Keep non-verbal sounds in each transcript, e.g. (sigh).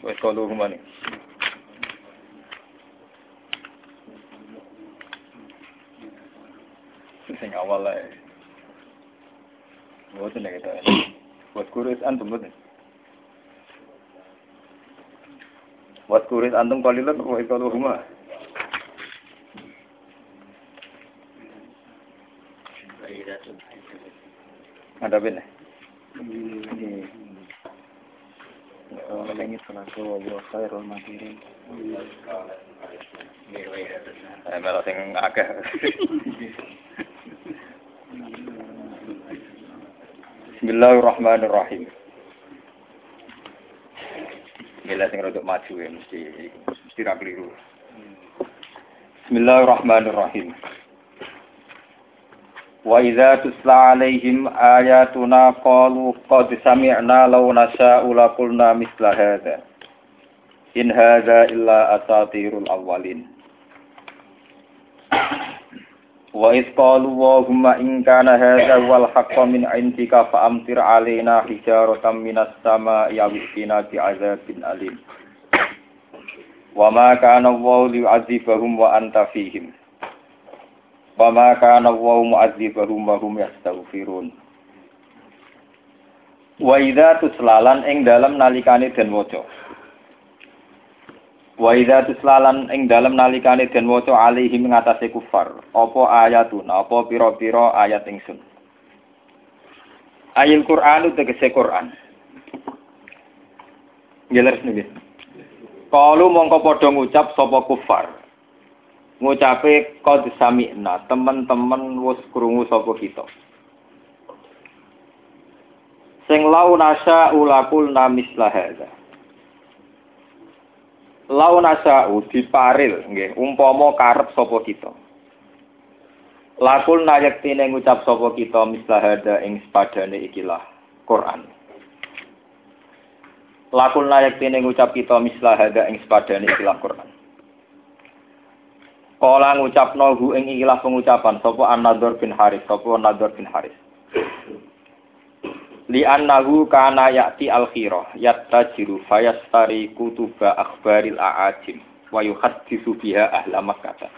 Wes kalau rumah nih. Sing awal lah. Buat nih kita. Buat kuris antum buat. Buat kuris antum kalilan wes kalau rumah. Salatu wa khairul madirin. Eh, sing akeh. Bismillahirrahmanirrahim. Gila sing rodok maju ya mesti mesti ra keliru. Bismillahirrahmanirrahim. Wa idza tusla alaihim ayatuna qalu qad sami'na law nasha'u laqulna misla hadza. In hadza illa asatirul awwalin. Wa idh qalu Allahumma in kana hadza wal haqqu min 'indika fa amtir 'alaina hijaratan minas sama'i aw itina bi'adzabin alim. Wa ma kana Allahu liyu'adzibahum wa anta fihim. Wa ma kana Allahu mu'adzibahum wa hum yastaghfirun. Wa idza tuslalan ing dalem nalikane den waca. Wa idza tuslalan ing dalem nalikane den waca alaihim ngatasé kufar, apa ayatun, apa pira-pira ayat ingsun. Ayil Qur'an tegese Qur'an. Jelas nih. Kalu mongko padha ngucap sapa kufar. Ngucape qad sami'na, temen-temen wis krungu sapa kita. Sing lau nasa ulakul namislah hadza. Lau nasa'u diparil nggih umpama karep sapa kita. Lakul nayaktine ngucap sapa kita mislahada ing sepadane ikilah Quran. Lakul nayaktine ngucap kita mislahada ing sepadane ikilah Quran. Kala ngucapno hu ing ikilah pengucapan sapa An-Nadhr bin Haris, sapa Nadhr bin Haris. li annahu kana ya'ti al-khirah yattajiru fayastari kutuba akhbaril a'ajim wa yuhaddisu biha ahla makkah.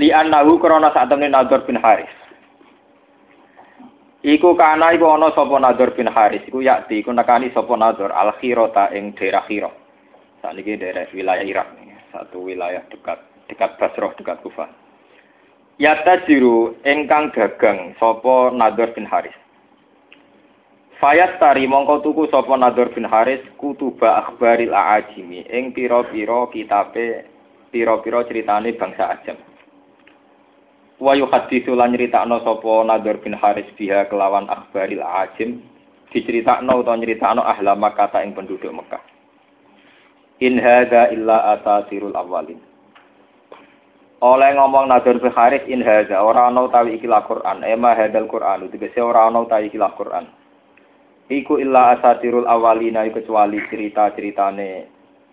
Li annahu krana sak temene Nadhr bin Haris. Iku kana iku ana sapa Nadhr bin Haris iku yakti iku nekani sapa Nadhr al-khirata ing daerah Khira sakniki daerah wilayah Irak satu wilayah dekat dekat Basrah dekat Kufah Yattajiru ingkang dagang sapa Nadhr bin Haris Fayat tari mongko tuku sapa Nadhr bin Haris kutuba akhbaril aajimi ing pira-pira kitabe pira-pira critane bangsa Ajam. Wa yuhaddisu lan nyritakno sapa Nadhr bin Haris biha kelawan akhbaril aajim diceritakno utawa nyritakno ahla Makkah ing penduduk Mekah. In hadza illa asatirul awalin. Oleh ngomong Nadhr bin Haris in hadza ora ana utawi ikilah Quran, ema hadzal Quran, tegese ora ana utawi ikilah Quran. Iku illa asatirul awalina kecuali cerita-ceritane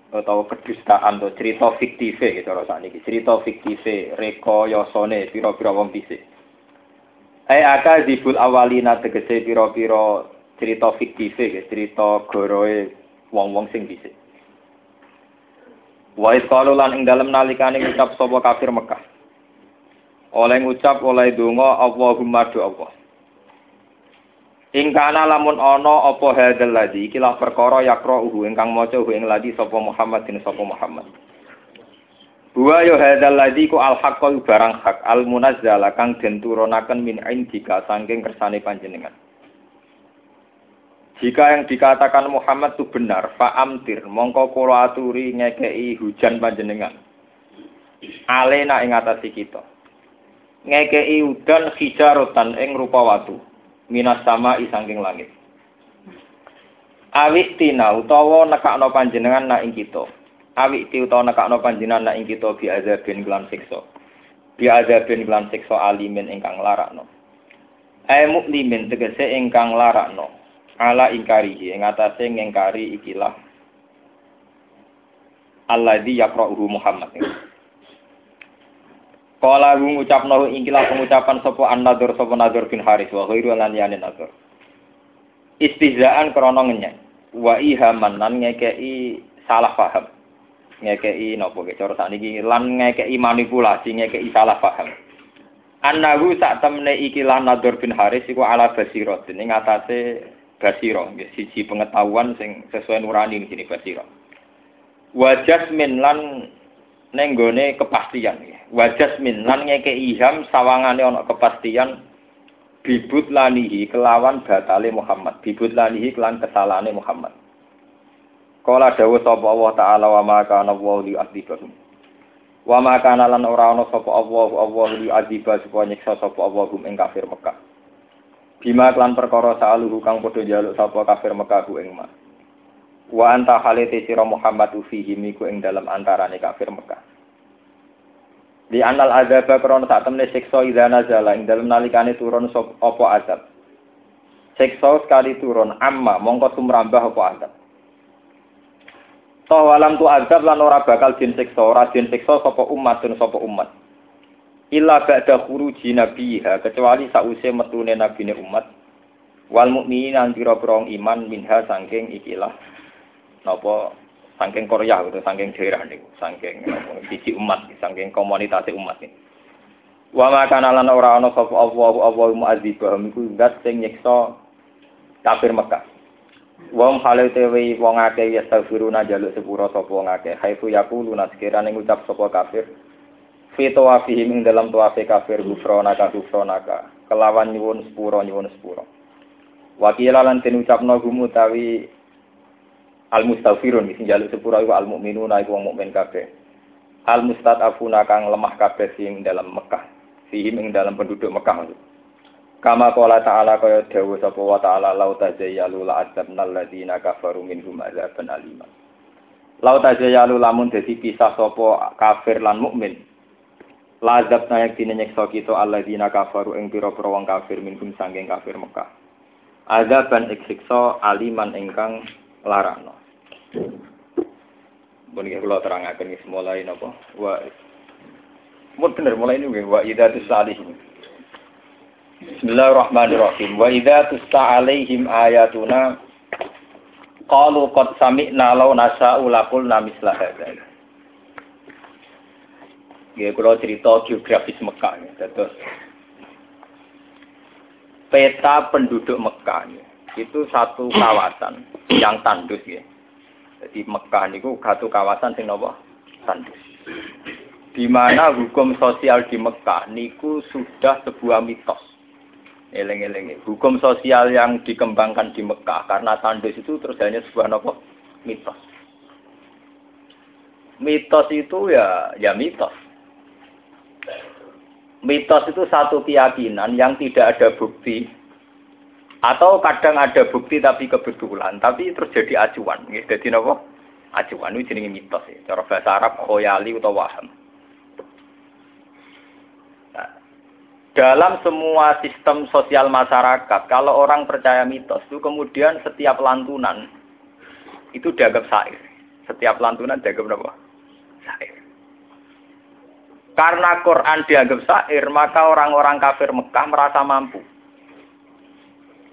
atau kedustaan atau cerita fiktive gitu rasa niki cerita fiktive reko yosone piro-piro wong dhisik. Ai aka dibul awalina tegese piro-piro cerita fiktive gitu cerita goroe wong-wong sing dhisik. Wa qalu lan ing dalem nalikane ngucap sapa kafir Mekah. Oleh ngucap oleh donga Allahumma do Allah. Ingkana lamun ana apa hadzal ladzi ikilah perkara yakra'uhu ingkang maca ing ladzi sapa Muhammad din sapa Muhammad. Wa ya hadzal ladzi ku al haqqu barang hak al munazzala kang den turunaken min indika saking kersane panjenengan. Jika yang dikatakan Muhammad itu benar, fa'amtir, mongko kula aturi ngekei hujan panjenengan. Alena ing atasi kita. Ngekei udan hijarotan ing rupa watu minas sama isangking langit. Awik tina utawa nekakno panjenengan nak ing kita. Awik ti utawa nekakno panjenengan nak ing kita bi azabin kelan siksa. Bi azabin kelan siksa alimin ingkang larakno. Ai muklimin tegese ingkang larakno. Ala ingkarihi ing atase ngingkari ikilah alladzi yaqra'uhu Muhammad. Kala ngucapno ingkilah pengucapan sapa an-nadur sapa nadur bin Haris wa ghairu lan yane nadur. Istihzaan krana ngenyek. Wa ngekei salah paham. Ngekei napa ke cara sakniki lan ngekei manipulasi ngekei salah paham. Annahu sak temne iki lan nadur bin Haris iku ala basira ning atase basira nggih siji pengetahuan sing sesuai nurani sini basira. Wa jasmin lan nenggone kepastian ya. Wajas min lan ngeke iham sawangane ana kepastian bibut lanihi kelawan batale Muhammad. Bibut lanihi kelan kesalahane Muhammad. Kala dawu sapa Allah taala wa ma kana wa li adibahum. Wa ma kana lan ora ana sapa Allah Allah li adibah supaya nyiksa sapa Allah ing kafir Mekah. Bima klan perkara saluhu kang padha njaluk sapa kafir Mekah ku ing mak. Wa anta halite sira Muhammad fihi miku ing dalam antarane kafir Mekah. Di anal azab krana sak temne siksa idza nazala ing dalem nalikane turun apa azab. Siksa sekali turun amma mongko sumrambah apa azab. Toh walam tu azab lan ora bakal din siksa, ora din siksa sapa umat dan sapa umat. Illa ba'da khuruji nabiha kecuali sause metune nabine umat. Wal mukminin lan pira-pira iman minha saking ikilah napa saking Korea gitu, saking daerah niku, saking sisi umat, saking komunitas umat ini. Wa ma kana lan ora ana sapa Allah Allah mu'adzibahum iku zat sing nyiksa kafir Mekah. Wong hale tewe wong akeh ya stafiruna jaluk sepuro sapa wong akeh. Haifu yaquluna sekirane ngucap sapa kafir. Fi tawafihim dalam tawafe kafir gufronaka gufronaka. Kelawan nyuwun sepuro nyuwun sepuro. Wakila lan den ucapno gumu tawi al mustafirun sing jaluk sepura iku al mukminuna iku wong mukmin kabeh al mustadafuna kang lemah kabeh sing dalam Mekah sihim ing dalam penduduk Mekah Kama qala ta'ala kaya dawuh sapa wa ta'ala lau tajayyalu la adzabna alladziina kafaru minhum adzaban alima. Lau tajayyalu lamun dadi pisah sapa kafir lan mukmin. La adzabna yak dine nyeksa kita alladziina kafaru ing pira-pira wong kafir minhum sanging kafir Mekah. Adzaban iksiksa aliman ingkang larano. Mungkin kalau terangkan ini mulai nopo. Wa, mun bener mulai ini wa idza tusalihin. Bismillahirrahmanirrahim. Wa idza tusta alaihim ayatuna qalu qad sami'na law nasa'u laqulna misla hadza. Ya kalau cerita geografis Mekah ya. Terus peta penduduk Mekah ya. itu satu kawasan yang tandus ya. Jadi Mekah niku satu kawasan sing napa? Tandus. Di mana hukum sosial di Mekah niku sudah sebuah mitos. Eleng-eleng. Hukum sosial yang dikembangkan di Mekah karena tandus itu terus hanya sebuah nopo mitos. Mitos itu ya ya mitos. Mitos itu satu keyakinan yang tidak ada bukti atau kadang ada bukti tapi kebetulan, tapi terjadi acuan. Jadi apa? Acuan itu jenis mitos ya. Cara bahasa Arab khoyali atau waham. Nah, dalam semua sistem sosial masyarakat, kalau orang percaya mitos itu kemudian setiap lantunan itu dianggap sair. Setiap lantunan dianggap apa? Sair. Karena Quran dianggap sair, maka orang-orang kafir Mekah merasa mampu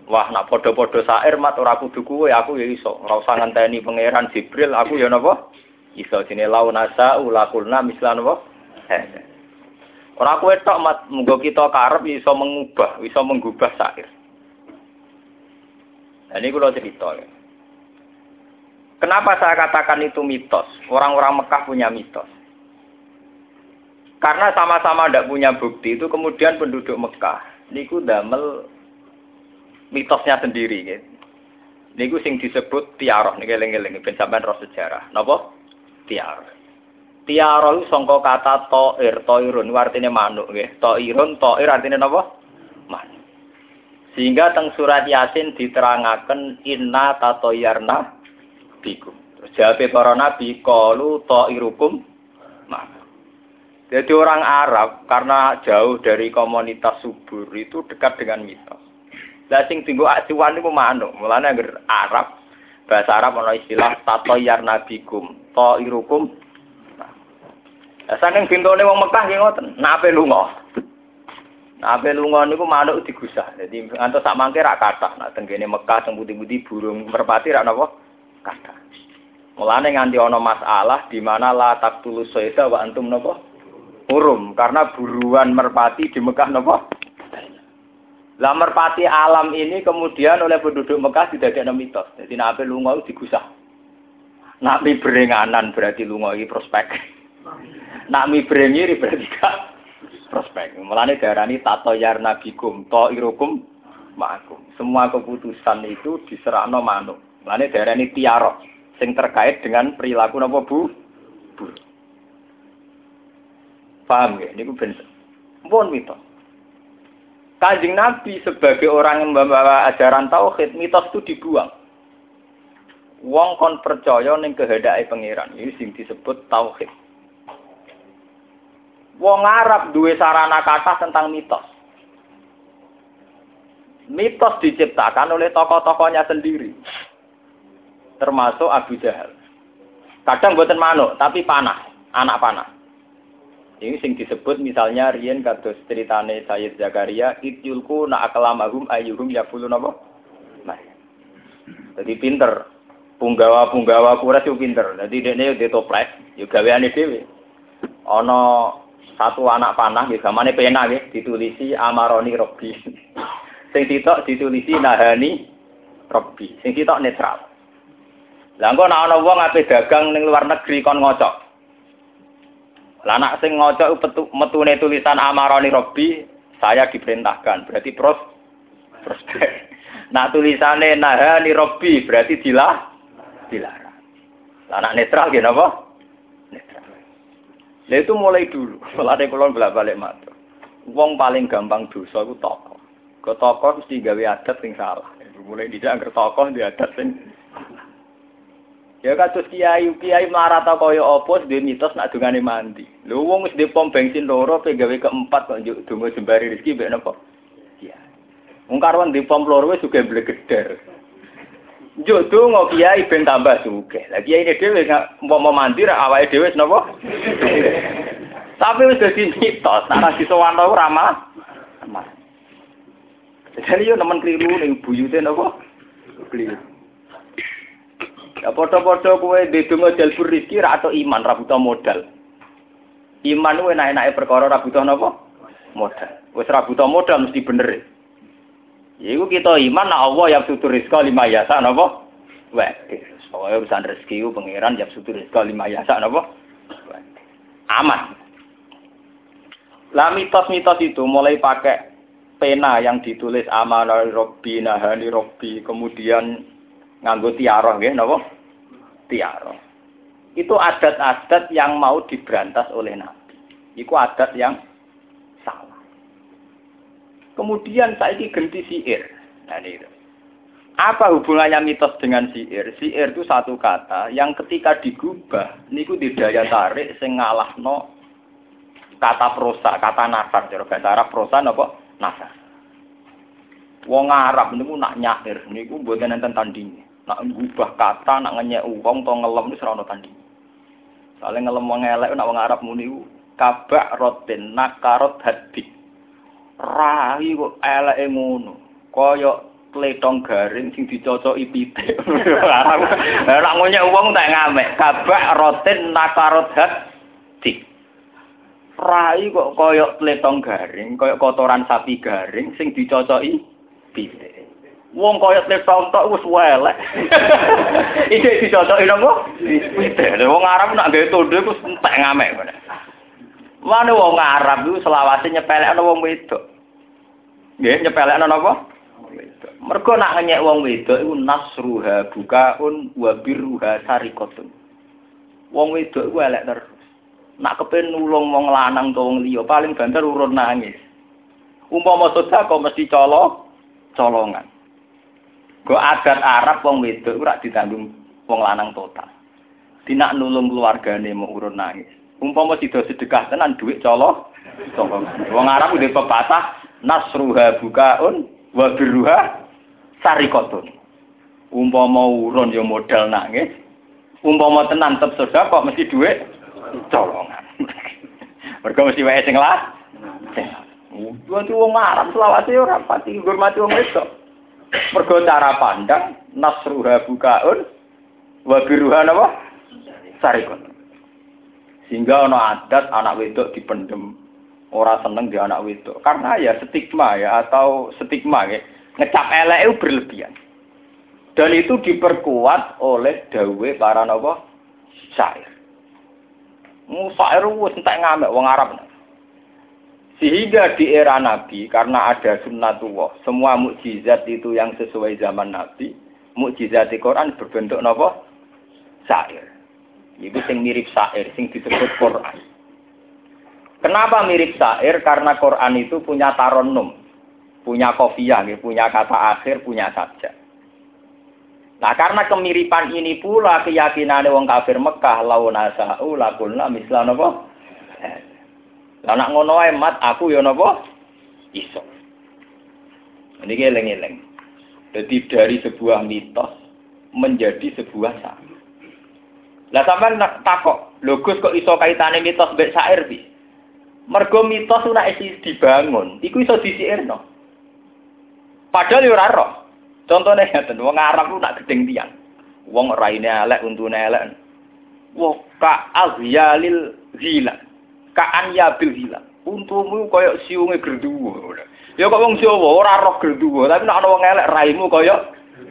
Wah, nak podo-podo sair mat ora kudu kuwe, aku ya iso. Ora usah ngenteni pangeran Jibril, aku ya napa? Iso sini lau nasa ulakulna mislan napa? Ora kowe tok mat munggo kita karep iso mengubah, iso menggubah sair. Nah, ini kalau cerita ya. Kenapa saya katakan itu mitos? Orang-orang Mekah punya mitos. Karena sama-sama tidak punya bukti itu kemudian penduduk Mekah niku damel mitosnya sendiri gitu. Niku sing disebut tiaroh eling-eling ben sampean roh sejarah. Napa? Tiaroh. Tiaroh sangka kata toir, toirun artinya manuk nggih. Toirun, toir artinya napa? Manuk. Sehingga teng surat Yasin diterangaken inna tatoyarna bikum. Jawab para nabi qalu toirukum manuk. Jadi orang Arab karena jauh dari komunitas subur itu dekat dengan mitos. Lah sing tinggo acuan niku manuk. Mulane anggar Arab bahasa Arab ana istilah tatoyar nabikum, irukum. Lah saking bintone wong Mekah nggih ngoten, nape lunga. Nape lunga niku manuk digusah. Dadi ngantos sak mangke rak kathah. Nak tenggene Mekah teng putih-putih burung merpati rak napa? Kathah. Mulane nganti ana masalah di mana la taqtulus sayda wa antum napa? Hurum karena buruan merpati di Mekah napa? Lah merpati alam ini kemudian oleh penduduk Mekah didadekno mitos. Jadi nape lunga digusah. Nak mi berenganan berarti lunga iki prospek. Nak mi berengiri berarti gak prospek. Mulane darani tato yarna bikum, to irukum ma'akum. Semua keputusan itu diserahno manuk. Mulane darani tiaro sing terkait dengan perilaku napa Bu? Bu. Paham ya? Niku ben pun mitos. Kanjeng Nabi sebagai orang yang membawa ajaran tauhid, mitos itu dibuang. Wong kon percaya ning kehendake pangeran. Ini sing disebut tauhid. Wong Arab duwe sarana kata tentang mitos. Mitos diciptakan oleh tokoh-tokohnya sendiri. Termasuk Abu Jahal. Kadang buatan manuk, tapi panah, anak panah. Ini sing disebut misalnya Rien kados ceritane Sayyid Zakaria, ityulku na akalamahum ayyuhum yaqulun apa? Nah. Jadi pinter, punggawa-punggawa kuras yo pinter. Dadi dekne yo ditoples, yo gaweane dhewe. Ana satu anak panah nggih gamane pena nggih ditulisi amaroni robbi. (laughs) Sing sitok ditulisi nahani robbi. Sing sitok netral. Lah engko ana wong ape dagang ning luar negeri kon ngocok. Lah anak sing ngocok metune tulisan amaroni robbi, saya diperintahkan. Berarti pros prospek. Nah tulisannya nahani robbi berarti dilah dilarang. Lah anak netral gini apa? Netral. Lah itu mulai dulu. (laughs) Mulai kulon bolak balik matur. Wong paling gampang dosa itu tokoh. Ke tokoh mesti gawe adat sing salah. Mulai tidak angker tokoh di adat sing Ya kados kiai kiai marata kaya apa duwe mitos nak dungane mandi. Lho wong wis pom bensin loro pe gawe keempat kok njuk donga jembari rezeki mbek napa? Iya. Wong karwan di pom loro wis juga blegeder. Njuk donga kiai ben tambah sugih. Lah kiai dhewe mau mandi ra awake dhewe napa? Tapi wis dadi mitos, nek disowan ora malah. Jadi yo nemen keliru ning buyute napa? Keliru. Ya padha-padha kowe ndedonga jalbur rezeki ra atau iman ra butuh modal. Iman kuwi enak-enake perkara ra butuh napa? Modal. Wis ra butuh modal mesti bener. Ya iku kita iman nek Allah yang sutur rezeki lima yasa napa? Wah, soalnya urusan rezeki ku pangeran yang sutur rezeki lima yasa napa? Aman. Lah mitos-mitos itu mulai pakai pena yang ditulis amanah robbi nahani robbi kemudian nganggo tiara nggih napa? Tiara. Itu adat-adat yang mau diberantas oleh Nabi. Itu adat yang salah. Kemudian saya genti siir. Nah, ini. Apa hubungannya mitos dengan siir? Siir itu satu kata yang ketika digubah, niku di daya tarik sing ngalahno kata prosa, kata nasar, cara bahasa Arab prosa napa? Nasar. Wong Arab niku nak nyair niku mboten enten tandinge. Nak ngubah kata, nak ngenyek uang, to ngelem ora ono tandinge. Soale ngelem wong elek nak wong Arab muni kabak rotin nakarot hadi. Rai kok eleke ngono. Kaya tletong garing sing dicocoki pitik. (laughs) Arab. Lah ngenyek uang tak ngamek. Kabak rotin nakarot hadi. Rai kok kaya tletong garing, kaya kotoran sapi garing sing dicocoki pitik. Wong kaya tletong tok wis welek. (laughs) Iki dicocoki napa? Pitik. Wong Arab nak gawe tondo iku entek ngamek ngene. Mane wong Arab iku selawase nyepelekno wong wedok. Nggih, nyepelekno napa? Mergo nak ngenyek wong wedok iku nasruha bukaun wa birruha sarikotun. Wong wedok iku elek terus. Nak kepen nulung wong lanang utawa wong liya paling banter urun nangis. Umpama sedekah kok mesti colo colongan. Go adat Arab wong wedok ora ditanggung wong lanang total. Dinak nulung keluargane mau urun nangis. Umpama sida sedekah tenan duit colo colongan. Wong Arab udah pepatah nasruha bukaun wa birruha sarikotun. Umpama urun ya modal nangis. Umpama tenan tetep sedekah mesti duit colongan. Mergo mesti wae sing lah. Wong Arab selawase ora pati ngurmati wong wedok. Mergo cara pandang nasruha bukaun wa biruha napa? Sarikon. Sehingga ana adat anak wedok dipendem ora seneng di anak wedok. Karena ya stigma ya atau stigma ya ngecap elek itu berlebihan. Dan itu diperkuat oleh dawe para napa? Syair. Musair wis entek ngamek wong Arab. Sehingga di era Nabi, karena ada sunnatullah, semua mukjizat itu yang sesuai zaman Nabi, mukjizat di Quran berbentuk nopo syair. Itu sing mirip syair, sing disebut Quran. Kenapa mirip syair? Karena Quran itu punya taronum, punya kofiah, punya kata akhir, punya saja. Nah karena kemiripan ini pula keyakinan wong kafir Mekah launa sa'u lakulna misla nopo lah nak ngono ae mat aku ya napa? Iso. Ini eleng-eleng. Jadi dari sebuah mitos menjadi sebuah syair. Lah sampean nak takok, lho Gus kok iso kaitane mitos mbek syair bi? Mergo mitos ora isi dibangun, iku iso disiirno. Padahal yo ora roh. Contone ngeten, wong Arab ku nak gedeng tiang. Wong raine elek, untune elek. Wah, ka azyalil zila kaan ya bil hilang. Untumu kaya siunge gerduwo. Ya kok wong Jawa ora roh gerduwo, tapi nek ana wong elek raimu kaya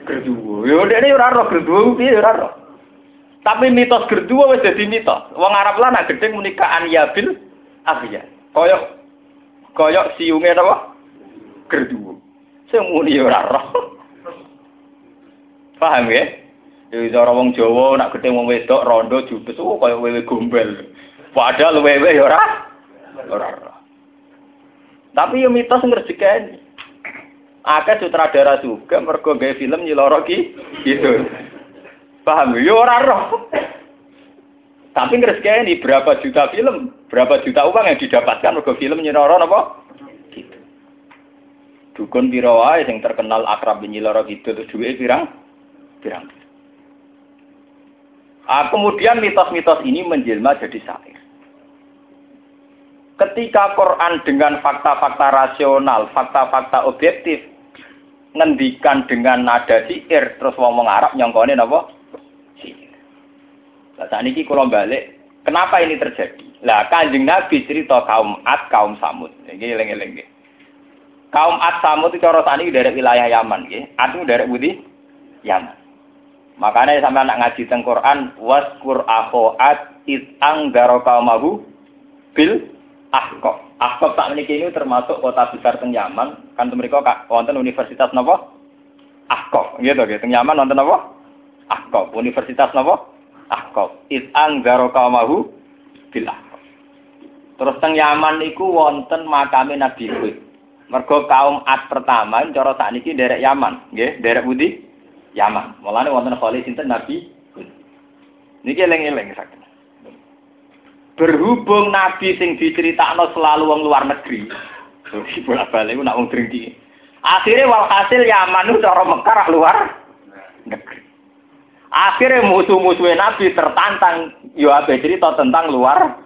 gerduwo. Ya dekne ora roh gerduwo piye ora roh. Tapi mitos gerduwo wis dadi mitos. Wong Arab lah nak gedeng muni kaan ya bil afiya. Kaya kaya siunge napa? Gerduwo. Sing muni ora roh. (laughs) Paham ya? Cara wong Jawa nak wong wedok rondo jubes oh kaya wewe gombel. Padahal wewe ya ora. Tapi yo mitos ngrejekeni. Akeh sutradara juga mergo film nyiloro ki gitu. Paham yo ora roh. Tapi ngrejekeni berapa juta film, berapa juta uang yang didapatkan mergo film nyiloro napa? Gitu. Dukun piro wae sing terkenal akrab nyiloro gitu duwe pirang? Pirang. Ah, kemudian mitos-mitos ini menjelma jadi syair. Ketika Quran dengan fakta-fakta rasional, fakta-fakta objektif, ngendikan dengan nada sihir, terus ngomong Arab nyongkone napa? Sihir. Lah ini balik, kenapa ini terjadi? Lah kanjeng Nabi cerita kaum Ad, kaum Samud. Ini eleng-eleng Kaum Ad Samud itu cara tani dari wilayah Yaman, nggih. Ad itu dari Budi Yaman. Makanya sampai anak ngaji tentang Quran, waskur akho ad it anggaro kaumahu bil Ahkok. Ahkok tak memiliki ini termasuk kota besar teng Yaman. Kan mereka wonten universitas nopo? Ahkok. Gitu gitu. Teng Yaman wonten nopo? Ahkok. Universitas nopo? Ahkok. It anggaro kaumahu bil ahkok. Terus teng Yaman niku wonten makame Nabi Hud. Mergo kaum Ad pertama cara sakniki derek Yaman, nggih, derek Budi Yaman. Mulane wonten khalil sinten Nabi Hud. Niki eling-eling sakit berhubung nabi sing diceritakno selalu wong luar negeri. Jadi bolak balik nak wong dringki akhirnya walhasil Yaman itu cara Mekar luar negeri. Akhirnya musuh-musuhnya nabi tertantang. Yo abe cerita tentang luar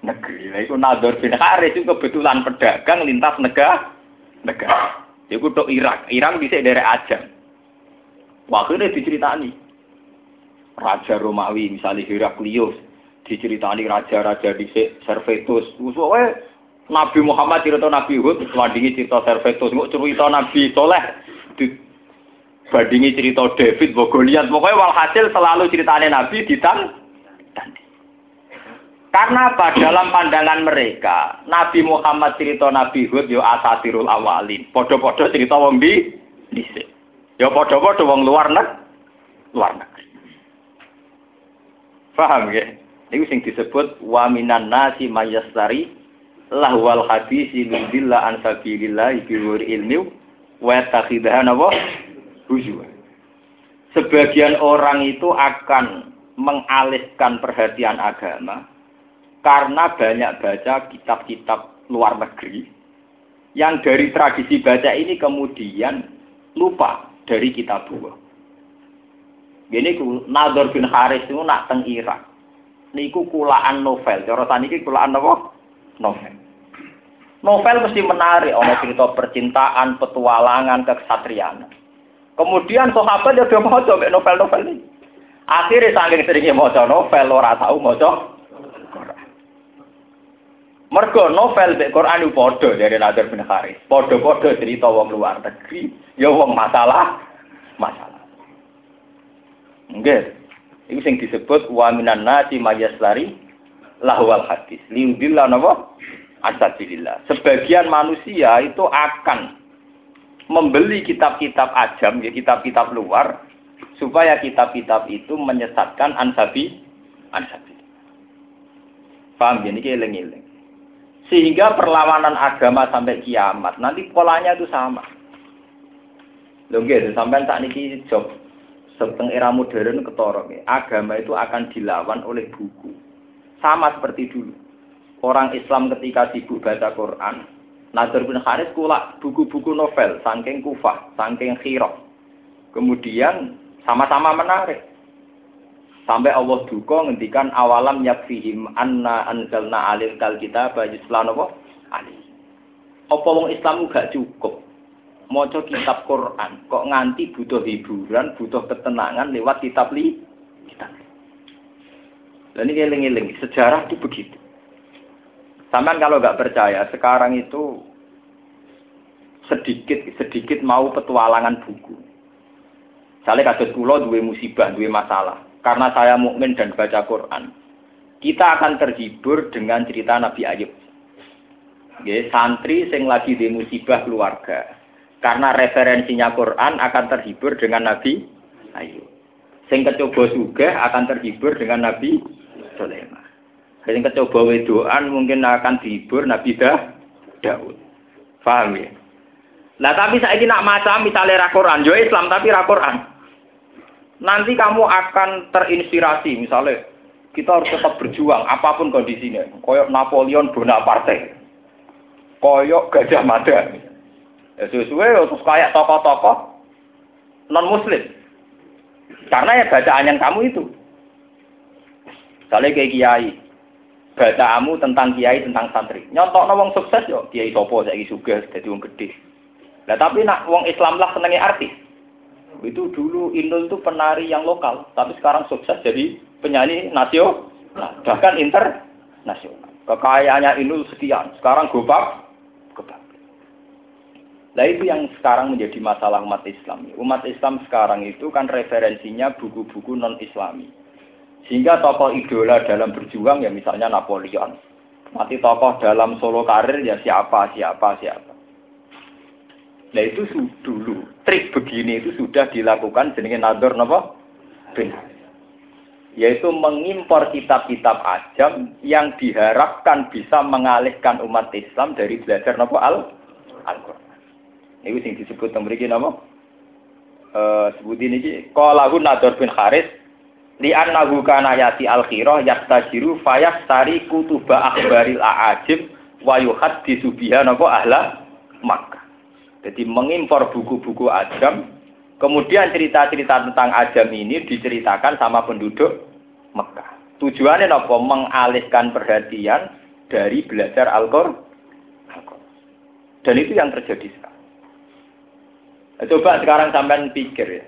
negeri. Nah itu Nador bin Haris itu kebetulan pedagang lintas negara. Negara itu untuk Irak. Irak bisa dari Ajam. Wakilnya diceritani Raja Romawi misalnya Heraklius diceritani raja-raja di Servetus. Soalnya Nabi Muhammad cerita Nabi Hud, bandingi cerita Servetus, nggak cerita Nabi Soleh, bandingi cerita David, Bogoliat. Pokoknya walhasil selalu ceritanya Nabi ditang. Karena apa? Dalam pandangan mereka, Nabi Muhammad cerita Nabi Hud yo asatirul awalin. Podo-podo cerita wong di dhisik. Ya podo-podo wong luar negeri. Luar negeri. Paham ya? Ini sing disebut wa minan nasi mayastari lahwal hadisi min dilla an sabilillah bi ilmi wa takhidaha napa huzwa. Sebagian orang itu akan mengalihkan perhatian agama karena banyak baca kitab-kitab luar negeri yang dari tradisi baca ini kemudian lupa dari kitab dua. Gini Nador bin Haris itu nak teng Irak niku kulaan novel. Cara saniki kulaan apa? novel. Novel mesti menarik, ono cerita percintaan, petualangan, kesatriaan. Kemudian sahabat ya dia mau coba novel-novel ini. Akhirnya saking seringnya mau novel, ora tahu mau Mergo novel mek Quran itu dari Nadir bin Haris. Padha-padha cerita wong luar negeri, ya wong masalah masalah. Nggih. Iku sing disebut wa minan nasi mayaslari lahwal hadis. Liudillah napa? Asabilillah. Sebagian manusia itu akan membeli kitab-kitab ajam, ya kitab-kitab luar, supaya kitab-kitab itu menyesatkan ansabi, ansabi. Paham ya? Ini eling-eling. Sehingga perlawanan agama sampai kiamat, nanti polanya itu sama. Lho nggih, sampai saat ini job seteng era modern ketorong ya. Agama itu akan dilawan oleh buku. Sama seperti dulu. Orang Islam ketika sibuk baca Quran, Nadir bin Haris kulak buku-buku novel, saking kufah, saking khirah. Kemudian sama-sama menarik. Sampai Allah duka ngendikan awalam yakfihim anna anzalna alil kal kita baju apa? Ali. Apa wong Islam gak cukup maca kitab Quran, kok nganti butuh hiburan, butuh ketenangan lewat kitab li kitab. Dan ini eling-eling, sejarah itu begitu. Sampai kalau nggak percaya, sekarang itu sedikit sedikit mau petualangan buku. Saya kasus pulau dua musibah, dua masalah karena saya mukmin dan baca Quran, kita akan terhibur dengan cerita Nabi Ayub. Oke, santri sing lagi di musibah keluarga. Karena referensinya Quran akan terhibur dengan Nabi Ayub. Sing kecoba juga akan terhibur dengan Nabi Sulaiman. Sing kecoba wedoan mungkin akan dihibur Nabi Dah Daud. Paham ya? Lah tapi saya ini nak macam misalnya rakoran, jo Islam tapi rakoran nanti kamu akan terinspirasi misalnya kita harus tetap berjuang apa pun kondisinya koyok Napoleon Bonaparte koyok Gajah Mada ya sesuai terus kayak tokoh-tokoh non muslim karena ya bacaan yang kamu itu misalnya kayak kiai bacaanmu tentang kiai tentang santri nyontok wong sukses yo kiai sopo saya juga jadi wong gede nah tapi nak wong Islam lah senengnya artis itu dulu Indul itu penari yang lokal, tapi sekarang sukses jadi penyanyi nasional, bahkan internasional. Kekayaannya Indul sekian, sekarang gobak. Nah itu yang sekarang menjadi masalah umat Islam. Umat Islam sekarang itu kan referensinya buku-buku non-Islami. Sehingga tokoh idola dalam berjuang ya misalnya Napoleon. Mati tokoh dalam solo karir ya siapa, siapa, siapa. Nah itu dulu trik begini itu sudah dilakukan jenenge nador napa? Yaitu mengimpor kitab-kitab ajam yang diharapkan bisa mengalihkan umat Islam dari belajar napa al Al-Qur'an. Ini sing disebut mriki napa? Eh sebut ini iki qalahu Nador bin Haris li annahu kana yati al-khirah yastajiru fayastari kutuba akhbaril a'ajib wa yuhaddisu biha napa ahla Makkah. Jadi mengimpor buku-buku ajam, kemudian cerita-cerita tentang ajam ini diceritakan sama penduduk Mekah. Tujuannya apa? Mengalihkan perhatian dari belajar Al-Qur'an. Dan itu yang terjadi sekarang. Coba sekarang sampai pikir ya.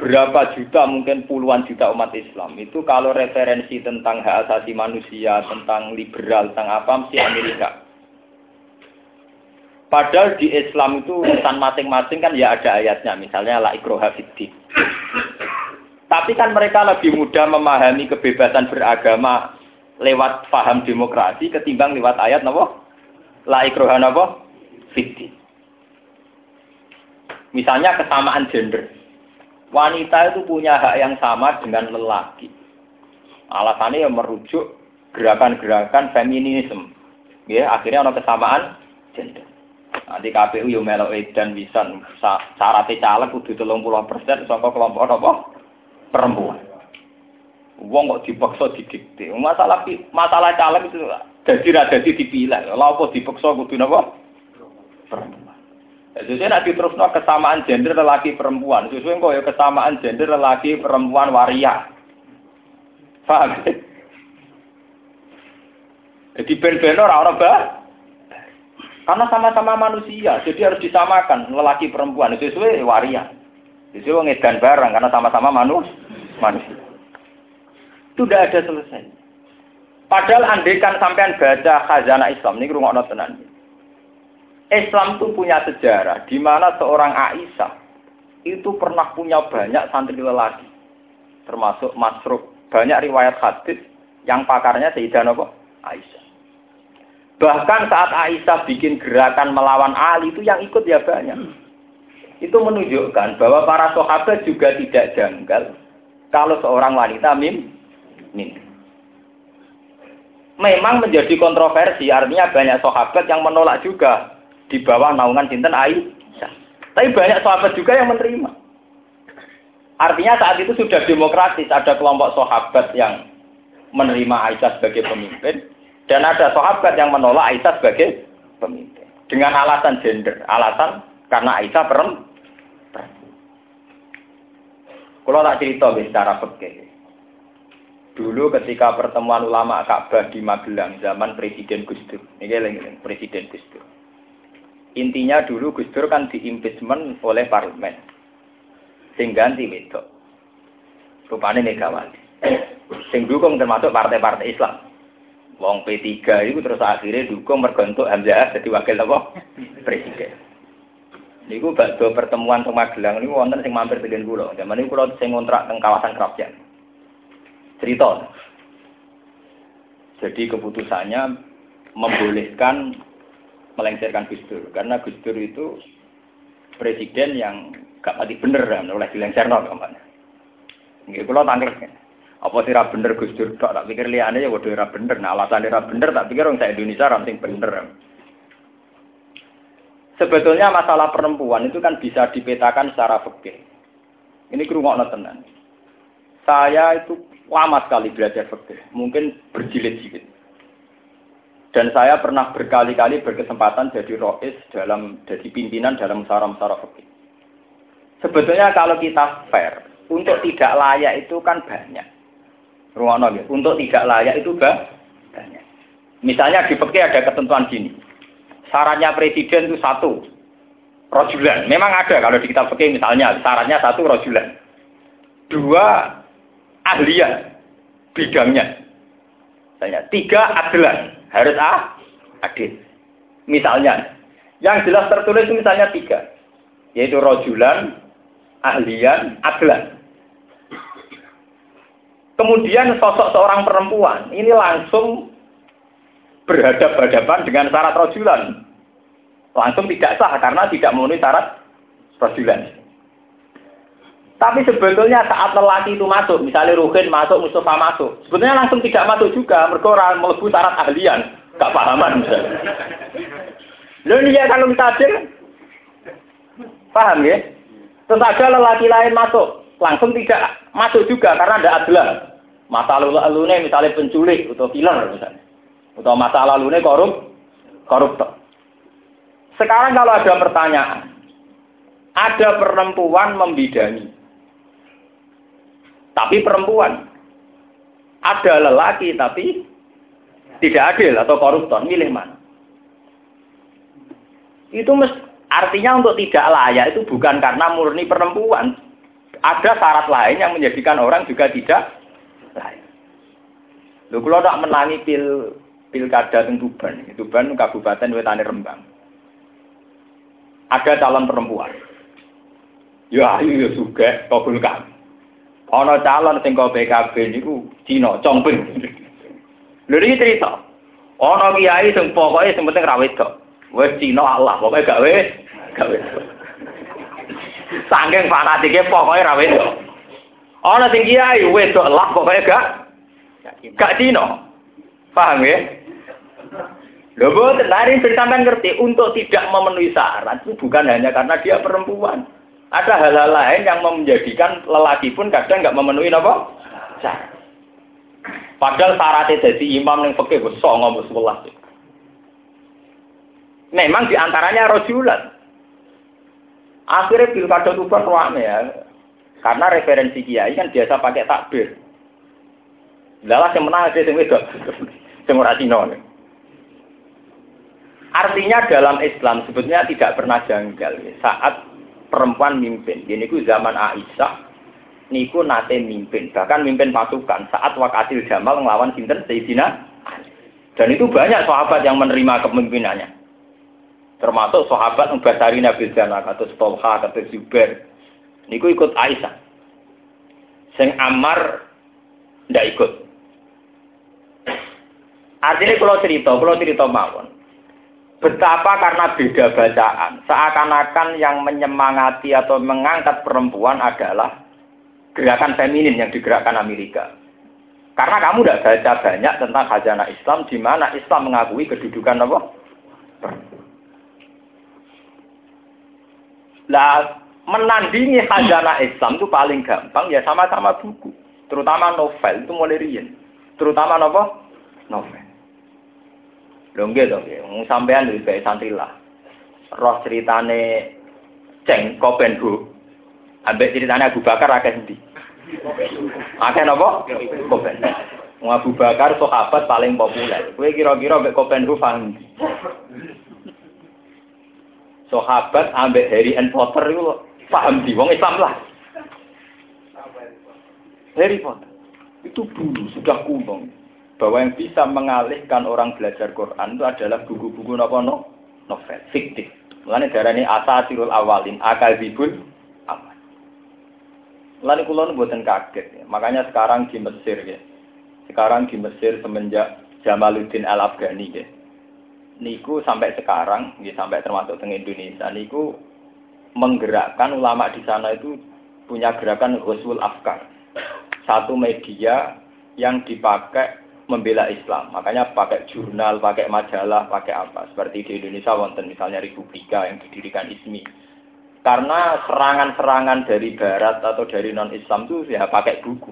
Berapa juta, mungkin puluhan juta umat Islam itu kalau referensi tentang hak asasi manusia, tentang liberal, tentang apa, mesti Amerika. Padahal di Islam itu urusan masing-masing kan ya ada ayatnya, misalnya la ikroha. Tapi kan mereka lebih mudah memahami kebebasan beragama lewat paham demokrasi ketimbang lewat ayat napa? La ikroha napa? Misalnya kesamaan gender. Wanita itu punya hak yang sama dengan lelaki. Alasannya yang merujuk gerakan-gerakan feminisme. Ya, akhirnya ada kesamaan gender. Nanti KPU yo melok edan bisa syaratnya caleg kudu puluh persen saka kelompok apa? Perempuan. Wong kok dipaksa didikte. Masalah masalah caleg itu dadi ra dadi dipilih. Lha apa dipaksa kudu napa? Perempuan. Jadi nak diterusno kesamaan gender lelaki perempuan. Sesuai kok ya kesamaan gender lelaki perempuan waria. Paham? Jadi ben-ben ora ora bah. Karena sama-sama manusia, jadi harus disamakan lelaki perempuan sesuai waria. Sesuai ngedan bareng karena sama-sama manus, manusia. Itu tidak ada selesai. Padahal andekan sampean baca khazanah Islam ini rumah tenan. Islam itu punya sejarah di mana seorang Aisyah itu pernah punya banyak santri lelaki, termasuk Masruk. Banyak riwayat hadis yang pakarnya Sayyidah apa? Aisyah. Bahkan saat Aisyah bikin gerakan melawan Ali itu yang ikut ya banyak. Itu menunjukkan bahwa para sahabat juga tidak janggal kalau seorang wanita mim, mim. Memang menjadi kontroversi, artinya banyak sahabat yang menolak juga di bawah naungan Sinten Aisyah. Tapi banyak sahabat juga yang menerima. Artinya saat itu sudah demokratis, ada kelompok sahabat yang menerima Aisyah sebagai pemimpin, dan ada sahabat yang menolak Aisyah sebagai pemimpin. Dengan alasan gender. Alasan karena Aisyah perempuan. Kalau tak cerita secara fikih. Dulu ketika pertemuan ulama Ka'bah di Magelang zaman Presiden Gus Dur. Ini Presiden Gus Dur. Intinya dulu Gus Dur kan diimpeachment oleh parlemen. Sing ganti wedok. Rupanya Megawati. Sing dukung termasuk partai-partai Islam. Wong P3 itu terus akhirnya dukung mergontok Hamzah jadi wakil apa? Presiden. Niku bakdo pertemuan sama Magelang niku wonten sing mampir dengan kula. Zaman niku kula sing ngontrak teng kawasan Kerapjan. Cerita. Jadi keputusannya membolehkan melengsarkan Gus Dur karena Gus Dur itu presiden yang gak mati bener kan oleh dilengserno ke mana. Nggih kula tanglet. Apa sih bener Gus Dur tak tak pikir liane ya waduh ra bener. Nah alasan ra bener tak pikir orang saya Indonesia ra sing bener. Sebetulnya masalah perempuan itu kan bisa dipetakan secara fikih. Ini kerungokno tenan. Saya itu lama sekali belajar fikih, mungkin berjilid-jilid. Dan saya pernah berkali-kali berkesempatan jadi rois dalam jadi pimpinan dalam musara-musara fikih. Sebetulnya kalau kita fair, untuk tidak layak itu kan banyak. Ruang ya. Untuk tidak layak itu banyak. Misalnya di PK ada ketentuan gini. Syaratnya presiden itu satu. Rojulan. Memang ada kalau di kitab PK misalnya syaratnya satu rojulan. Dua ahlian bidangnya. Misalnya tiga adalah harus ah adil. Misalnya yang jelas tertulis misalnya tiga yaitu rojulan, ahlian, adalah. Kemudian sosok seorang perempuan ini langsung berhadapan-hadapan dengan syarat rojulan. Langsung tidak sah karena tidak memenuhi syarat rojulan. Tapi sebetulnya saat lelaki itu masuk, misalnya Ruhin masuk, Mustafa masuk, sebetulnya langsung tidak masuk juga, mereka orang melebu syarat ahlian, gak pahaman misalnya. Lalu dia kalau kita adil, paham ya? Tentu saja lelaki lain masuk, langsung tidak masuk juga karena ada adalah. Masa lalu ini misalnya penculik atau killer misalnya. Atau masa lalu ini korup, koruptor. Sekarang kalau ada pertanyaan, ada perempuan membidani, tapi perempuan. Ada lelaki tapi tidak adil atau koruptor, milih mana? Itu mes, artinya untuk tidak layak itu bukan karena murni perempuan. Ada syarat lain yang menjadikan orang juga tidak lain. Lho kula tak menangi pil pilkada teng Tuban. Tuban Kabupaten Wetane Rembang. Ada calon perempuan. Ya ayu ya juga kabulkan. Ana calon sing kok PKB niku Cina, Chongping. Lho iki cerita. Ana kiai sing pokoke sing penting ra wedok. Wis Cina Allah, pokoke gak wis gak wis. Sangking fanatike pokoke ra wedok. Ana sing kiai wedok lah pokoke gak gak dino. Paham ya? Lho boten, hari sampean ngerti untuk tidak memenuhi syarat itu bukan hanya karena dia perempuan. Ada hal-hal lain yang menjadikan lelaki pun kadang nggak memenuhi apa? Padahal syaratnya jadi imam yang fakih wis songo sebelah. Memang di antaranya rojulan. Akhirnya pilkada Tuban ruame ya. Karena referensi kiai kan biasa pakai takbir. Lalah yang menang aja sing wedok. (laughs) Cina. Artinya dalam Islam sebetulnya tidak pernah janggal saat perempuan mimpin. Ini ku zaman Aisyah niku nate mimpin, bahkan mimpin pasukan saat wakatil Jamal ngelawan sinten Sayyidina Dan itu banyak sahabat yang menerima kepemimpinannya. Termasuk sahabat Mbasari Nabi Jana, atau Tolha, atau Zubair. Niku ikut Aisyah. Sing Ammar ndak ikut. Artinya kalau cerita, kalau cerita mawon. Betapa karena beda bacaan, seakan-akan yang menyemangati atau mengangkat perempuan adalah gerakan feminin yang digerakkan Amerika. Karena kamu tidak baca banyak tentang khazanah Islam, di mana Islam mengakui kedudukan apa? Lah, menandingi khazanah Islam itu paling gampang ya sama-sama buku, terutama novel itu mulai rian, terutama apa? Novel. Lho nggih to nggih, wong sampean lebih baik santri lah. Roh ceritane Ceng Kopenhu. Ambek ceritane Abu Bakar akeh endi? Akeh napa? Kopen. Wong Abu Bakar sahabat paling populer. Kowe kira-kira ambek Kopenhu paham Sahabat ambek Harry and Potter itu paham di wong Islam lah. Harry Potter itu dulu sudah kuno bahwa yang bisa mengalihkan orang belajar Quran itu adalah buku-buku nopo no? novel fiktif. Mulane darani asatirul awalin akal bibul amal. Mulane kula buatan kaget. Ya. Makanya sekarang di Mesir ya. Sekarang di Mesir semenjak Jamaluddin Al Afghani ya. Niku sampai sekarang, ya, sampai termasuk dengan Indonesia, niku menggerakkan ulama di sana itu punya gerakan Ghuswul Afkar. Satu media yang dipakai membela Islam. Makanya pakai jurnal, pakai majalah, pakai apa. Seperti di Indonesia wonten misalnya Republika yang didirikan ISMI. Karena serangan-serangan dari barat atau dari non-Islam itu ya pakai buku.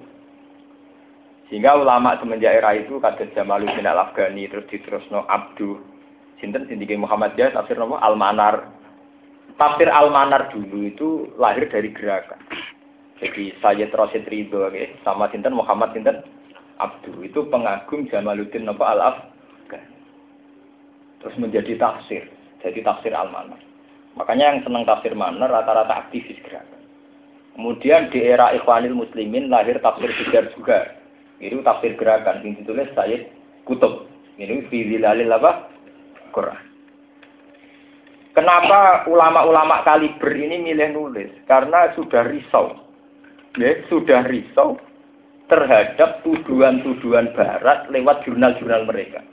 Sehingga ulama semenjak era itu kata Jamaluddin Al-Afghani terus diterusno Abdu Sinten Sindiki Muhammad Jaya tafsir nama Al-Manar. Tafsir Al-Manar dulu itu lahir dari gerakan. Jadi Sayyid Rosid Ridho sama Sinten Muhammad Sinten Abdu itu pengagum Jamaluddin Napa al Terus menjadi tafsir, jadi tafsir al-manar. Makanya yang senang tafsir manar rata-rata aktivis gerakan. Kemudian di era Ikhwanil Muslimin lahir tafsir Bijar juga. Itu tafsir gerakan yang ditulis Sayyid Kutub. Ini fi apa? Quran. Kenapa ulama-ulama kaliber ini milih nulis? Karena sudah risau. Ya, sudah risau terhadap tuduhan-tuduhan barat lewat jurnal-jurnal mereka.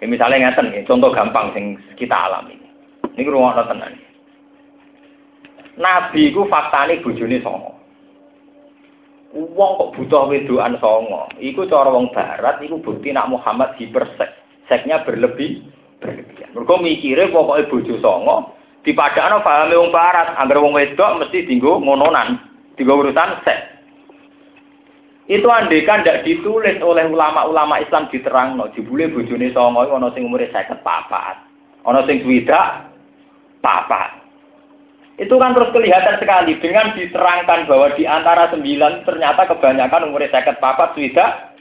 Ya, misalnya ngeten ya, contoh gampang yang kita alami. Ini ruang tenan. Nabi ku faktane bojone songo. Wong kok butuh wedoan songo. Iku cara wong barat iku bukti nak Muhammad hipersek. Seknya berlebih berlebihan. Mergo mikire pokoke bojo songo dipadakno pahame wong barat, anggere wong wedok mesti dinggo ngononan, dinggo urusan seks. Itu andekan tidak ditulis oleh ulama-ulama Islam diterang no. Jibule bojone songo ana sing umure 50 papat. Ana sing swidak papat. Itu kan terus kelihatan sekali dengan diterangkan bahwa di antara sembilan ternyata kebanyakan umurnya seket papat swidak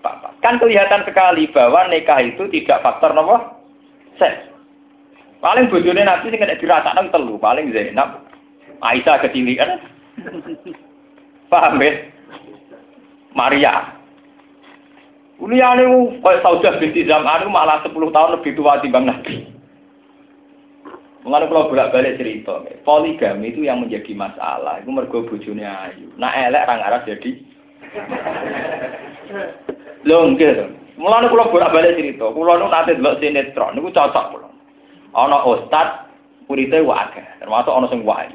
papat. Kan kelihatan sekali bahwa nikah itu tidak faktor nomor seks. Paling bojone nanti sing kena dirasakan telu, paling Zainab, Aisyah kan? (laughs) Paham ya? Maria. Liyane kayak Saudah binti Zam'an malah 10 tahun lebih tua bang Nabi. Mengenai kalau bolak-balik cerita, poligami itu yang menjadi masalah. Itu mergo bojone ayu. Nah elek orang Arab jadi. Lho nggih. Mulane kula bolak-balik cerita, kula nu nate delok sinetron niku cocok kula. Ana ustad muridé wae, termasuk ana sing wae.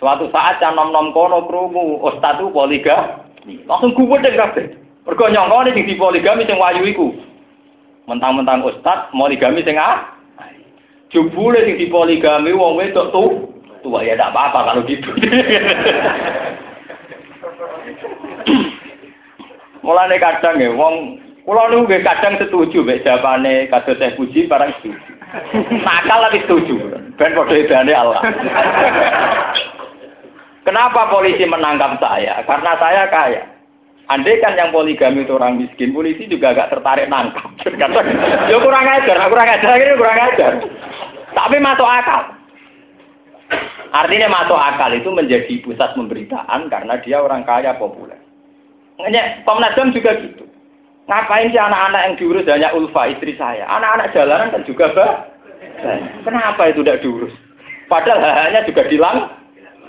Suatu saat can nom-nom kono krungu ustad itu poligami. Langsung gubedhe kabeh. Mergo nyongkone sing dipoligami sing wayu iku. Mentang-mentang ustad poligami sing ah. Jebule sing dipoligami wong wedok tuh tua ya tidak apa-apa kalau gitu. (laughs) Mulane kadang ya wong kula niku nggih kadang setuju mek jawabane kados saya puji barang setuju. Nakal tapi setuju. Ben padha edane Allah. (laughs) Kenapa polisi menangkap saya? Karena saya kaya. Andai kan yang poligami itu orang miskin, polisi juga agak tertarik nangkap. (laughs) Ya kurang ajar, kurang ajar, ini kurang ajar. Tapi masuk akal. Artinya masuk akal itu menjadi pusat pemberitaan karena dia orang kaya populer. Nggak, Komnas HAM juga gitu. Ngapain sih anak-anak yang diurus hanya Ulfa istri saya? Anak-anak jalanan kan juga bah. Kenapa itu tidak diurus? Padahal hanya juga dilang,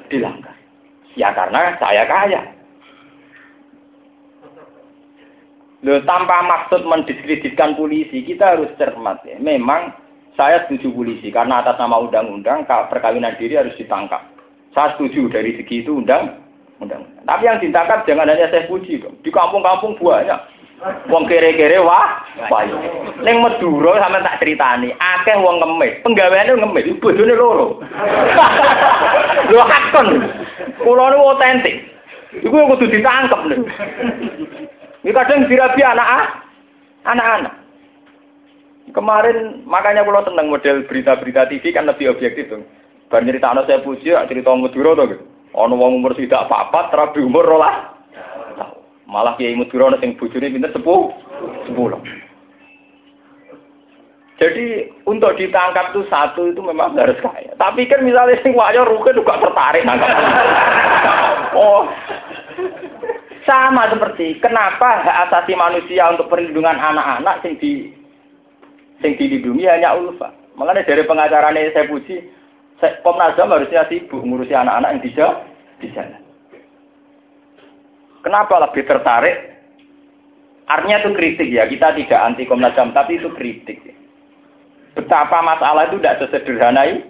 dilanggar. Ya karena saya kaya. Loh, tanpa maksud mendiskreditkan polisi, kita harus cermat ya. Memang saya setuju polisi karena atas nama undang-undang perkawinan diri harus ditangkap. Saya setuju dari segi itu undang undang. Tapi yang ditangkap jangan hanya saya puji dong. Di kampung-kampung banyak. Wong kere-kere wah, wah. Neng Madura sama tak ceritani, akeh wong ngemis, penggaweane ngemis, bojone loro. (laughs) Lho hakon. Kulo niku otentik. Iku kudu ditangkep lho. Ini kadang dirabi anak anak-anak. Kemarin makanya kalau seneng model berita-berita TV kan lebih objektif tuh. Bar cerita anak saya puji, cerita Madura tuh gitu. Ono wong umur tidak apa-apa, terapi umur rolah. Malah kiai Madura sing bojone pinter sepuh, sepuluh. Jadi untuk ditangkap tuh satu itu memang harus kaya. Tapi kan misalnya sing wayo ruke juga tertarik nangkap. (laughs) oh, sama seperti kenapa hak asasi manusia untuk perlindungan anak-anak sing di sing dilindungi hanya ulfa. Makanya dari pengacaranya saya puji, Komnas HAM harusnya sibuk ngurusi anak-anak yang bisa di sana. Kenapa lebih tertarik? Artinya itu kritik ya, kita tidak anti Komnas HAM, tapi itu kritik. Betapa masalah itu tidak sesederhana ini.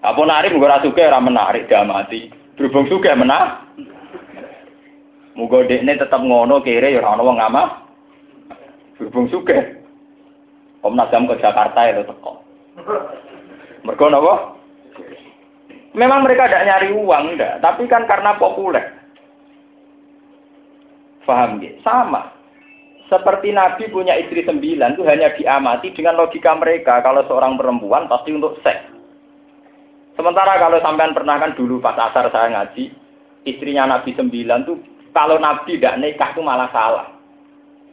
Apa narik, mungkin suka, menarik, dia mati. Berhubung suka, menarik. Muga dekne tetap ngono kere ya ora ana wong. Berhubung sugih. Komnas HAM ke Jakarta itu ya teko. Mergo napa? Memang mereka tidak nyari uang, enggak. Tapi kan karena populer. Paham ya? Sama. Seperti Nabi punya istri sembilan itu hanya diamati dengan logika mereka. Kalau seorang perempuan pasti untuk seks. Sementara kalau sampean pernah kan dulu pas asar saya ngaji, istrinya Nabi sembilan tuh kalau Nabi tidak nikah itu malah salah.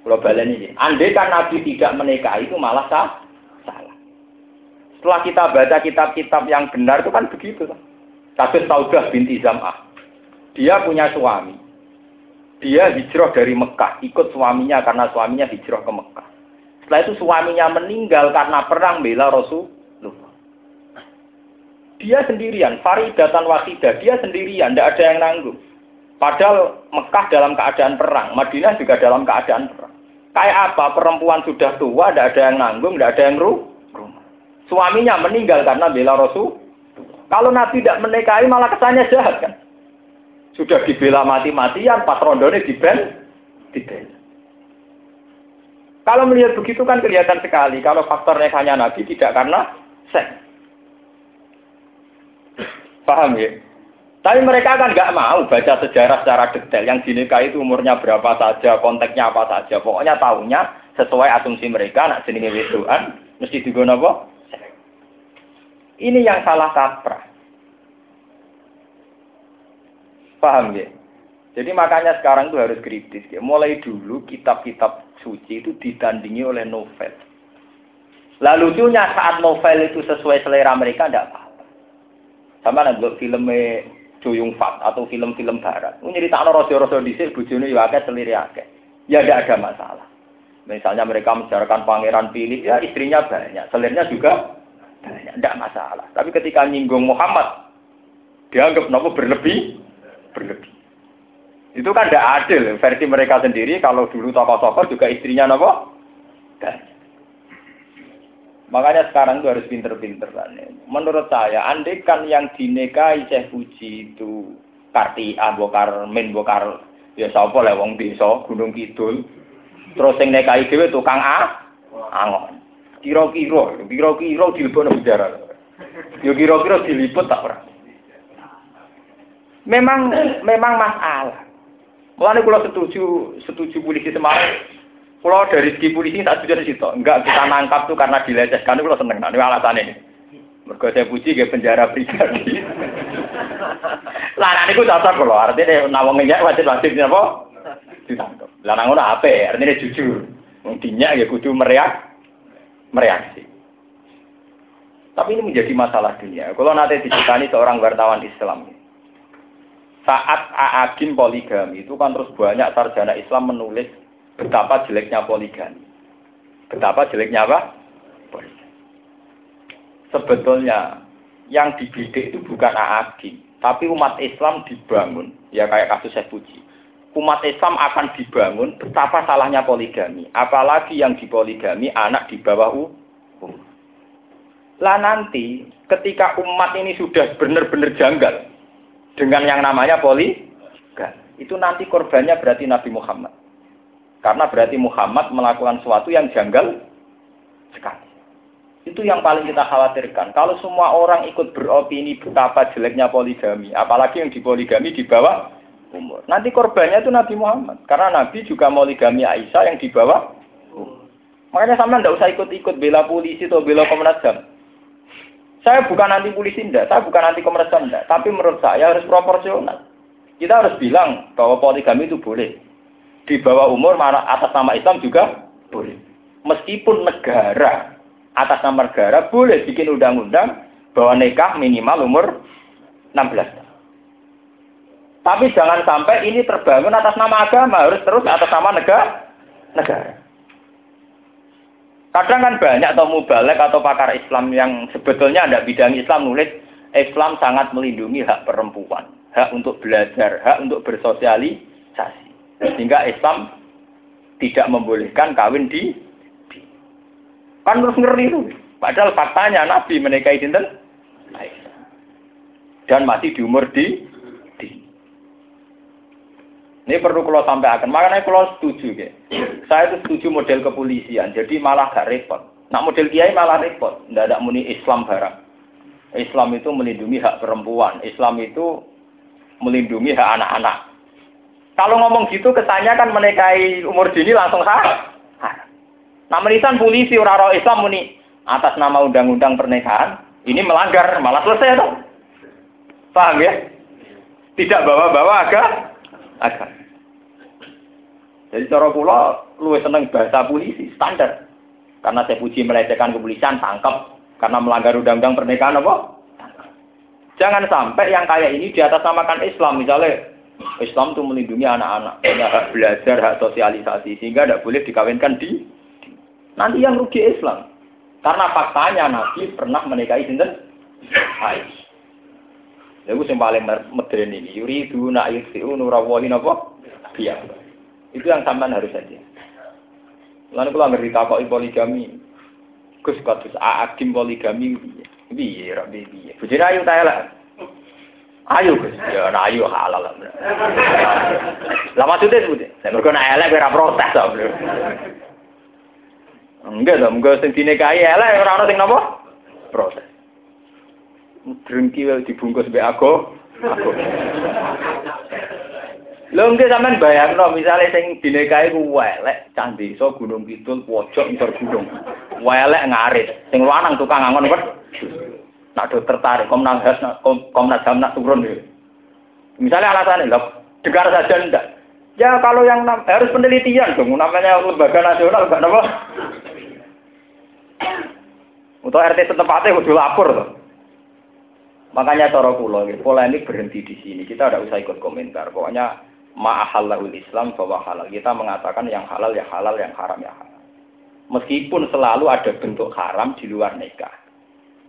Kalau balen ini. Andai kan Nabi tidak menikah itu malah salah. Setelah kita baca kitab-kitab yang benar itu kan begitu. Kasus Saudah binti Zam'ah. Dia punya suami. Dia hijrah dari Mekah, ikut suaminya karena suaminya hijrah ke Mekah. Setelah itu suaminya meninggal karena perang bela Rasulullah. Dia sendirian, Faridatan Wasidah, dia sendirian, tidak ada yang nanggung. Padahal Mekah dalam keadaan perang, Madinah juga dalam keadaan perang. Kayak apa? Perempuan sudah tua, tidak ada yang nanggung, tidak ada yang ru rumah. Suaminya meninggal karena bela Rasul. Kalau Nabi tidak menikahi malah kesannya jahat kan. Sudah dibela mati-matian, pas rondone diben, diben. Kalau melihat begitu kan kelihatan sekali kalau faktornya hanya Nabi tidak karena seks. Paham ya? Tapi mereka kan nggak mau baca sejarah secara detail. Yang dinikahi itu umurnya berapa saja, konteksnya apa saja. Pokoknya tahunya sesuai asumsi mereka, nak jenenge wedoan, mesti digunakan apa? Ini yang salah kaprah. Paham ya? Jadi makanya sekarang itu harus kritis. Ya. Mulai dulu kitab-kitab suci itu ditandingi oleh novel. Lalu lucunya saat novel itu sesuai selera mereka, tidak apa-apa. Sama nanti filmnya Duyung Fat atau film-film barat. Nyeritakno raja-raja dhisik bojone ya akeh selire akeh. Ya tidak ada masalah. Misalnya mereka membicarakan pangeran pilih, ya istrinya banyak, selirnya juga banyak, tidak masalah. Tapi ketika nyinggung Muhammad, dianggap nopo berlebih, berlebih. Itu kan tidak adil versi mereka sendiri. Kalau dulu tokoh-tokoh juga istrinya nopo. Makanya sekarang itu harus pinter-pinter. Menurut saya, andekan yang dinikahi Syekh Puji itu Karti Bokar, Min Bokar, ya sapa lah wong desa Gunung Kidul. Terus yang nikahi dhewe tukang A, angon. Kira-kira, kira-kira diliput penjara. Yo ya kira-kira diliput tak ora. Memang memang masalah. Mulane kula setuju setuju polisi Semarang kalau dari segi polisi tak setuju situ. Enggak kita nangkap tuh karena dilecehkan. Kalau seneng. Nah, ini alasannya. Mereka saya puji ke penjara pribadi. Ini gue cocok kalau artinya nawang ngeyak wajib wajib apa? ditangkap. Lah nang ngono ape? Artinya jujur. Wong dinyak ya kudu mereak mereaksi. Tapi ini menjadi masalah dunia. Kalau nanti dicitani seorang wartawan Islam, saat Aagim poligami itu kan terus banyak sarjana Islam menulis betapa jeleknya poligami. Betapa jeleknya apa? Sebetulnya yang dibidik itu bukan Aagim, tapi umat Islam dibangun. Ya kayak kasus saya puji. Umat Islam akan dibangun betapa salahnya poligami. Apalagi yang dipoligami anak di bawah umur. Lah nanti ketika umat ini sudah benar-benar janggal dengan yang namanya poli, itu nanti korbannya berarti Nabi Muhammad. Karena berarti Muhammad melakukan sesuatu yang janggal sekali. Itu yang paling kita khawatirkan. Kalau semua orang ikut beropini betapa jeleknya poligami, apalagi yang dipoligami di bawah umur. Nanti korbannya itu Nabi Muhammad. Karena Nabi juga poligami Aisyah yang di bawah umur. Makanya sama tidak usah ikut-ikut bela polisi atau bela Komnas HAM. Saya bukan anti polisi enggak, saya bukan anti komersial enggak, tapi menurut saya harus proporsional. Kita harus bilang bahwa poligami itu boleh. Di bawah umur atas nama Islam juga boleh. Meskipun negara atas nama negara boleh bikin undang-undang bahwa nikah minimal umur 16 tahun. Tapi jangan sampai ini terbangun atas nama agama, harus terus atas nama negara. negara. Kadang kan banyak atau mubalek atau pakar Islam yang sebetulnya ada bidang Islam nulis Islam sangat melindungi hak perempuan, hak untuk belajar, hak untuk bersosialisasi. Sehingga Islam tidak membolehkan kawin di, di. kan terus ngeri itu. Padahal faktanya Nabi menikahi dinten dan masih di umur di ini perlu kalau sampai akan. Makanya kalau setuju, ya. saya itu setuju model kepolisian. Jadi malah gak repot. Nak model kiai malah repot. Tidak ada muni Islam barang. Islam itu melindungi hak perempuan. Islam itu melindungi hak anak-anak. Kalau ngomong gitu kesannya kan menikahi umur dini langsung sah. Nah menisan polisi orang-orang Islam muni atas nama undang-undang pernikahan ini melanggar malah selesai dong. Paham ya? Tidak bawa-bawa agak agak. Jadi cara kula luwih seneng bahasa polisi standar. Karena saya puji melecehkan kepolisian tangkap karena melanggar undang-undang pernikahan apa? Jangan sampai yang kayak ini di atas namakan Islam misalnya Islam itu melindungi anak-anak, punya hak belajar, hak sosialisasi, sehingga tidak boleh dikawinkan di nanti yang rugi Islam. Karena faktanya Nabi pernah menikahi sinten. Lalu yang paling modern ini, yuri itu nak yusfi'u nurawahin apa? Biar. Itu yang sampean harus saja. Lalu kalau ngerti takok poligami, Gus kados akim poligami piye ra piye. Bojone ayu ta elek. Ayo Gus, ya ayu halal lah. Lah maksudnya seperti, saya mergo nak elek ora protes Bro. Enggak dong, enggak sing dinikahi elek ora ono sing napa? Protes. Drengki dibungkus mbek aku. Aku. Lho nggih sampean bayangno misale sing dinikahi ku welek candi so Gunung Kidul pojok ngisor gunung. Welek ngarit, sing lanang tukang ngangon kok. Nak do tertarik Komnas HAM Komnas HAM nak turun ya. Misalnya alasannya, lho, dengar saja ndak. Ya kalau yang harus penelitian dong, namanya lembaga nasional enggak apa. Untuk RT setempatnya kudu lapor tuh. Makanya cara kula polemik berhenti di sini. Kita tidak usah ikut komentar. Pokoknya ma'ahallahul Islam bahwa halal. Kita mengatakan yang halal ya halal, yang haram ya haram. Meskipun selalu ada bentuk haram di luar nikah.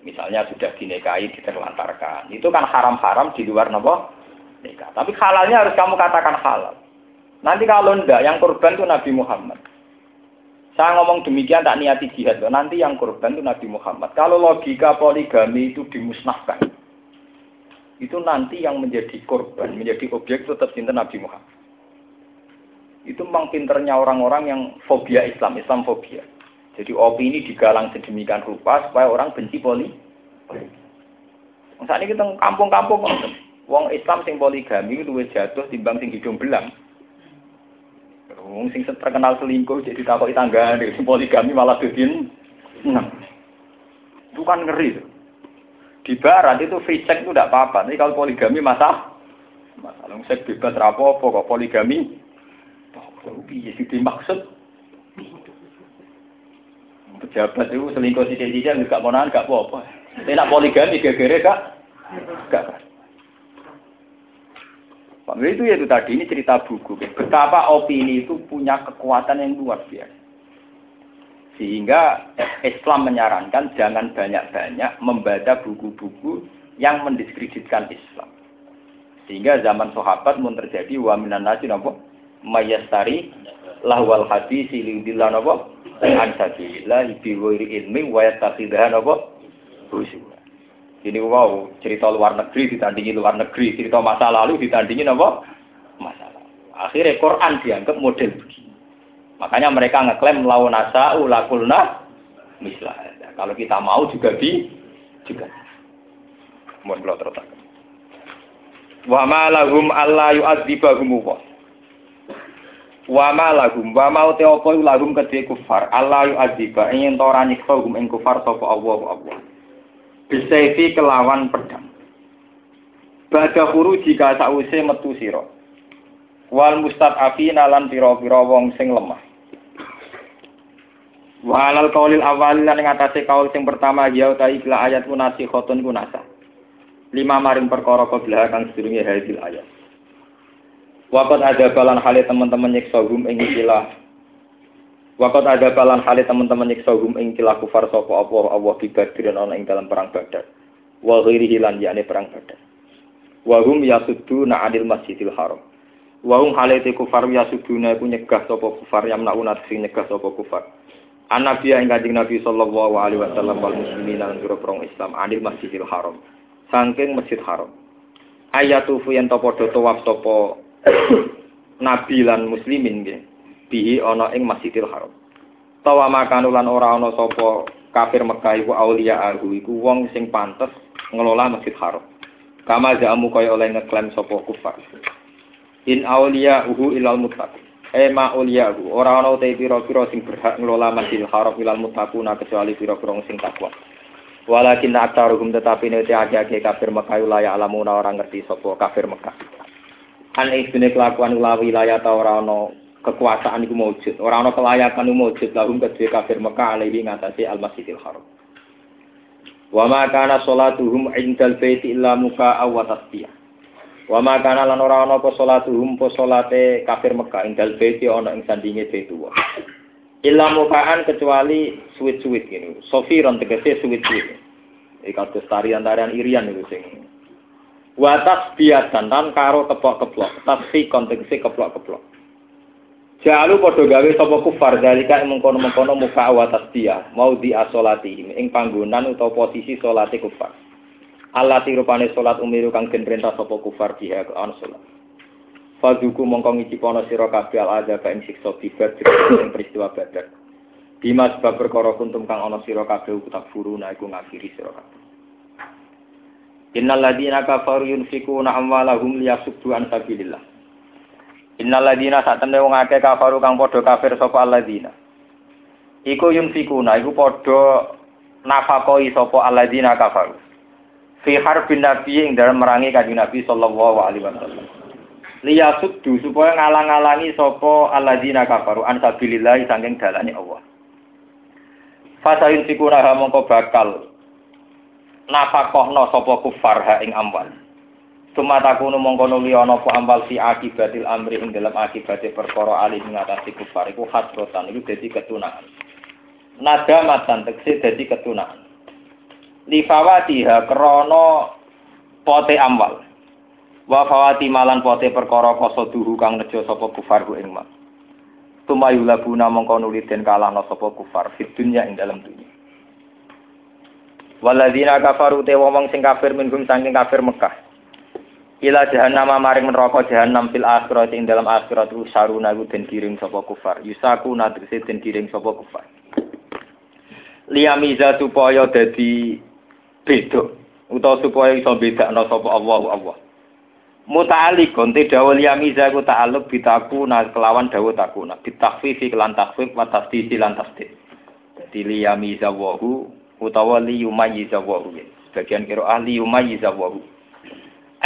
Misalnya sudah dinikahi, diterlantarkan. Itu kan haram-haram di luar nopo nikah. Tapi halalnya harus kamu katakan halal. Nanti kalau enggak, yang korban itu Nabi Muhammad. Saya ngomong demikian tak niati jihad. Nanti yang korban itu Nabi Muhammad. Kalau logika poligami itu dimusnahkan itu nanti yang menjadi korban, menjadi objek itu tetap cinta Nabi Muhammad. Itu memang pinternya orang-orang yang fobia Islam, Islam fobia. Jadi opini digalang sedemikian rupa supaya orang benci poli. Saat ini kita kampung-kampung, wong Islam sing poligami luwe jatuh timbang sing hidung belang. Wong sing terkenal selingkuh jadi takoki tangga, poligami malah dudin. Nah, itu kan ngeri. Tuh. Di barat itu free sex itu tidak apa-apa. Tapi kalau poligami masa masalah seks bebas rapopo kok poligami piye sing dimaksud? Pejabat itu selingkuh sithik-sithik gak monan gak apa-apa. Enak poligami gegere gak? Gak. Pak itu ya itu tadi ini cerita buku. Betapa opini itu punya kekuatan yang luar biasa. Sehingga Islam menyarankan jangan banyak-banyak membaca buku-buku yang mendiskreditkan Islam. Sehingga zaman sahabat pun terjadi wa minan nasi napa mayastari lahwal hadis liudillah napa an sabilillah bi ilmi wa yattakhidha napa Ini wow, cerita luar negeri ditandingi luar negeri, cerita masa lalu ditandingi napa? Masa lalu. Akhirnya Quran dianggap model begini. Makanya mereka ngeklaim lawan nasa ulakulna mislah. Kalau kita mau juga di juga. Mohon terus Wa ma lahum alla yu'adzibahum wa. Wa ma lahum wa ma te apa lahum kedhe kufar alla yu'adziba ing ento ora nyiksa hum ing kufar sapa Allah Allah. Bisaifi kelawan pedang. Bada huru jika sause metu sira. Wal mustad'afina lan pira-pira wong sing lemah. Walal kaulil awal lan ing atase kaul sing pertama ya ta ikla ayat munasikhotun kunasa lima maring perkara qablah kang sedurunge hadil ayat. Wakat ada balan hale teman-teman nyiksa gum ing ikilah. Wakat ada balan hale teman-teman nyiksa gum ing ikilah kufar sapa apa Allah Badrin ana ing dalam perang Badar. Wa ghairihi lan yakni perang Badar. Wa hum yasudduna 'anil Masjidil Haram. Wa hum hale te kufar yasudduna iku nyegah sapa kufar yamnauna sing nyegah sapa kufar. An Nabi ing Kanjeng Nabi sallallahu alaihi wasallam wal muslimin lan perang Islam 'anil Masjidil Haram saking Masjid Haram. Ayatufu yen to padha tawaf sapa (coughs) nabi lan muslimin nggih. Bihi ana ing Masjidil Haram. Tawa makanu lan ora ana sapa kafir Mekah iku aulia arhu iku wong sing pantes ngelola Masjid Haram. Kama jamu kaya oleh ngeklaim sapa kufar. In aulia uhu ilal muttaqin. Ma aulia uhu ora ana te pira-pira sing berhak ngelola Masjidil Haram ilal muttaquna kecuali pira-pira sing takwa. Walakin aktaruhum tetapi nanti ake kafir Mekah wilayah alamuna orang ngerti sopo kafir Mekah. An isune kelakuan ulawi wilayah ta ora ana kekuasaan iku maujud, ora ana kelayakan maujud lahum kedue kafir Mekah alaihi ngatasi Al Masjidil Haram. Wa ma kana salatuhum indal baiti illa muka tasbih. Wa ma kana lan ora ana apa salatuhum apa salate kafir Mekah indal baiti ana ing sandinge Baitullah. Illa mukaan kecuali suwit-suwit gini. Sofiron tegese suwit-suwit. Iki kados tarian-tarian irian itu sing. Watas biatan tan karo keplok-keplok. Tasfi kontegese keplok-keplok. Jalu padha gawe sapa kufar dalika mengkono-mengkono muka watas dia mau di asolati ing panggonan utawa posisi salate kufar. Allah tirupane salat umiru kang den perintah sapa kufar dia ke ana salat. Faduku mongko ngicipono sira kabeh al azab ing siksa bibat ing peristiwa badar. Bima sebab perkara kuntum kang ana sira kabeh utak furuna iku ngafiri sira kabeh. Innal ladina kafaru yunfikuna amwalahum liyasuddu an sabilillah. Innal ladina sak wong akeh kafaru kang padha kafir sapa alladzina. Iku yunfikuna iku padha nafakoi sapa alladzina kafaru. Fi harbin nabi ing dalam merangi kanjeng Nabi sallallahu alaihi wasallam liyasuddu supaya ngalang-alangi sapa alladzina kafaru an sabilillah saking dalane Allah. Fasayun sikuna ha mongko bakal nafakohno sapa kufar ha ing amwal. Sumatakunu mongko nuli ana apa ambal si akibatil amri ing dalam akibate perkara alih ngatasi kufar iku hasrotan iku dadi ketunaan. Nada matan tekse dadi ketunaan. Lifawatiha krana pote amwal. wa fawati malan pote perkara koso duhu kang nejo sapa kufar ku ing mak. Tumayu labuna mongko nuli den kalahno sapa kufar fit dunya ing dalam dunya. Waladina kafaru te wong sing kafir minhum saking kafir Mekah. Ila jahannam maring neraka jahannam fil akhirat ing dalam akhirat saruna ku den kiring sapa kufar. Yusaku nadrese den kiring sapa kufar. Liyamiza supaya dadi beda utawa supaya iso bedakno sapa Allah Allah. Muta'alliqun te dawuh yamiza ku ta'alluq bitaku na kelawan dawuh takuna. Bitakfifi kelan takfif wa tasdidi lan tasdid. Dadi liyamiza wahu utawa li yumayyiza wahu. Sebagian kira ahli yumayyiza wahu.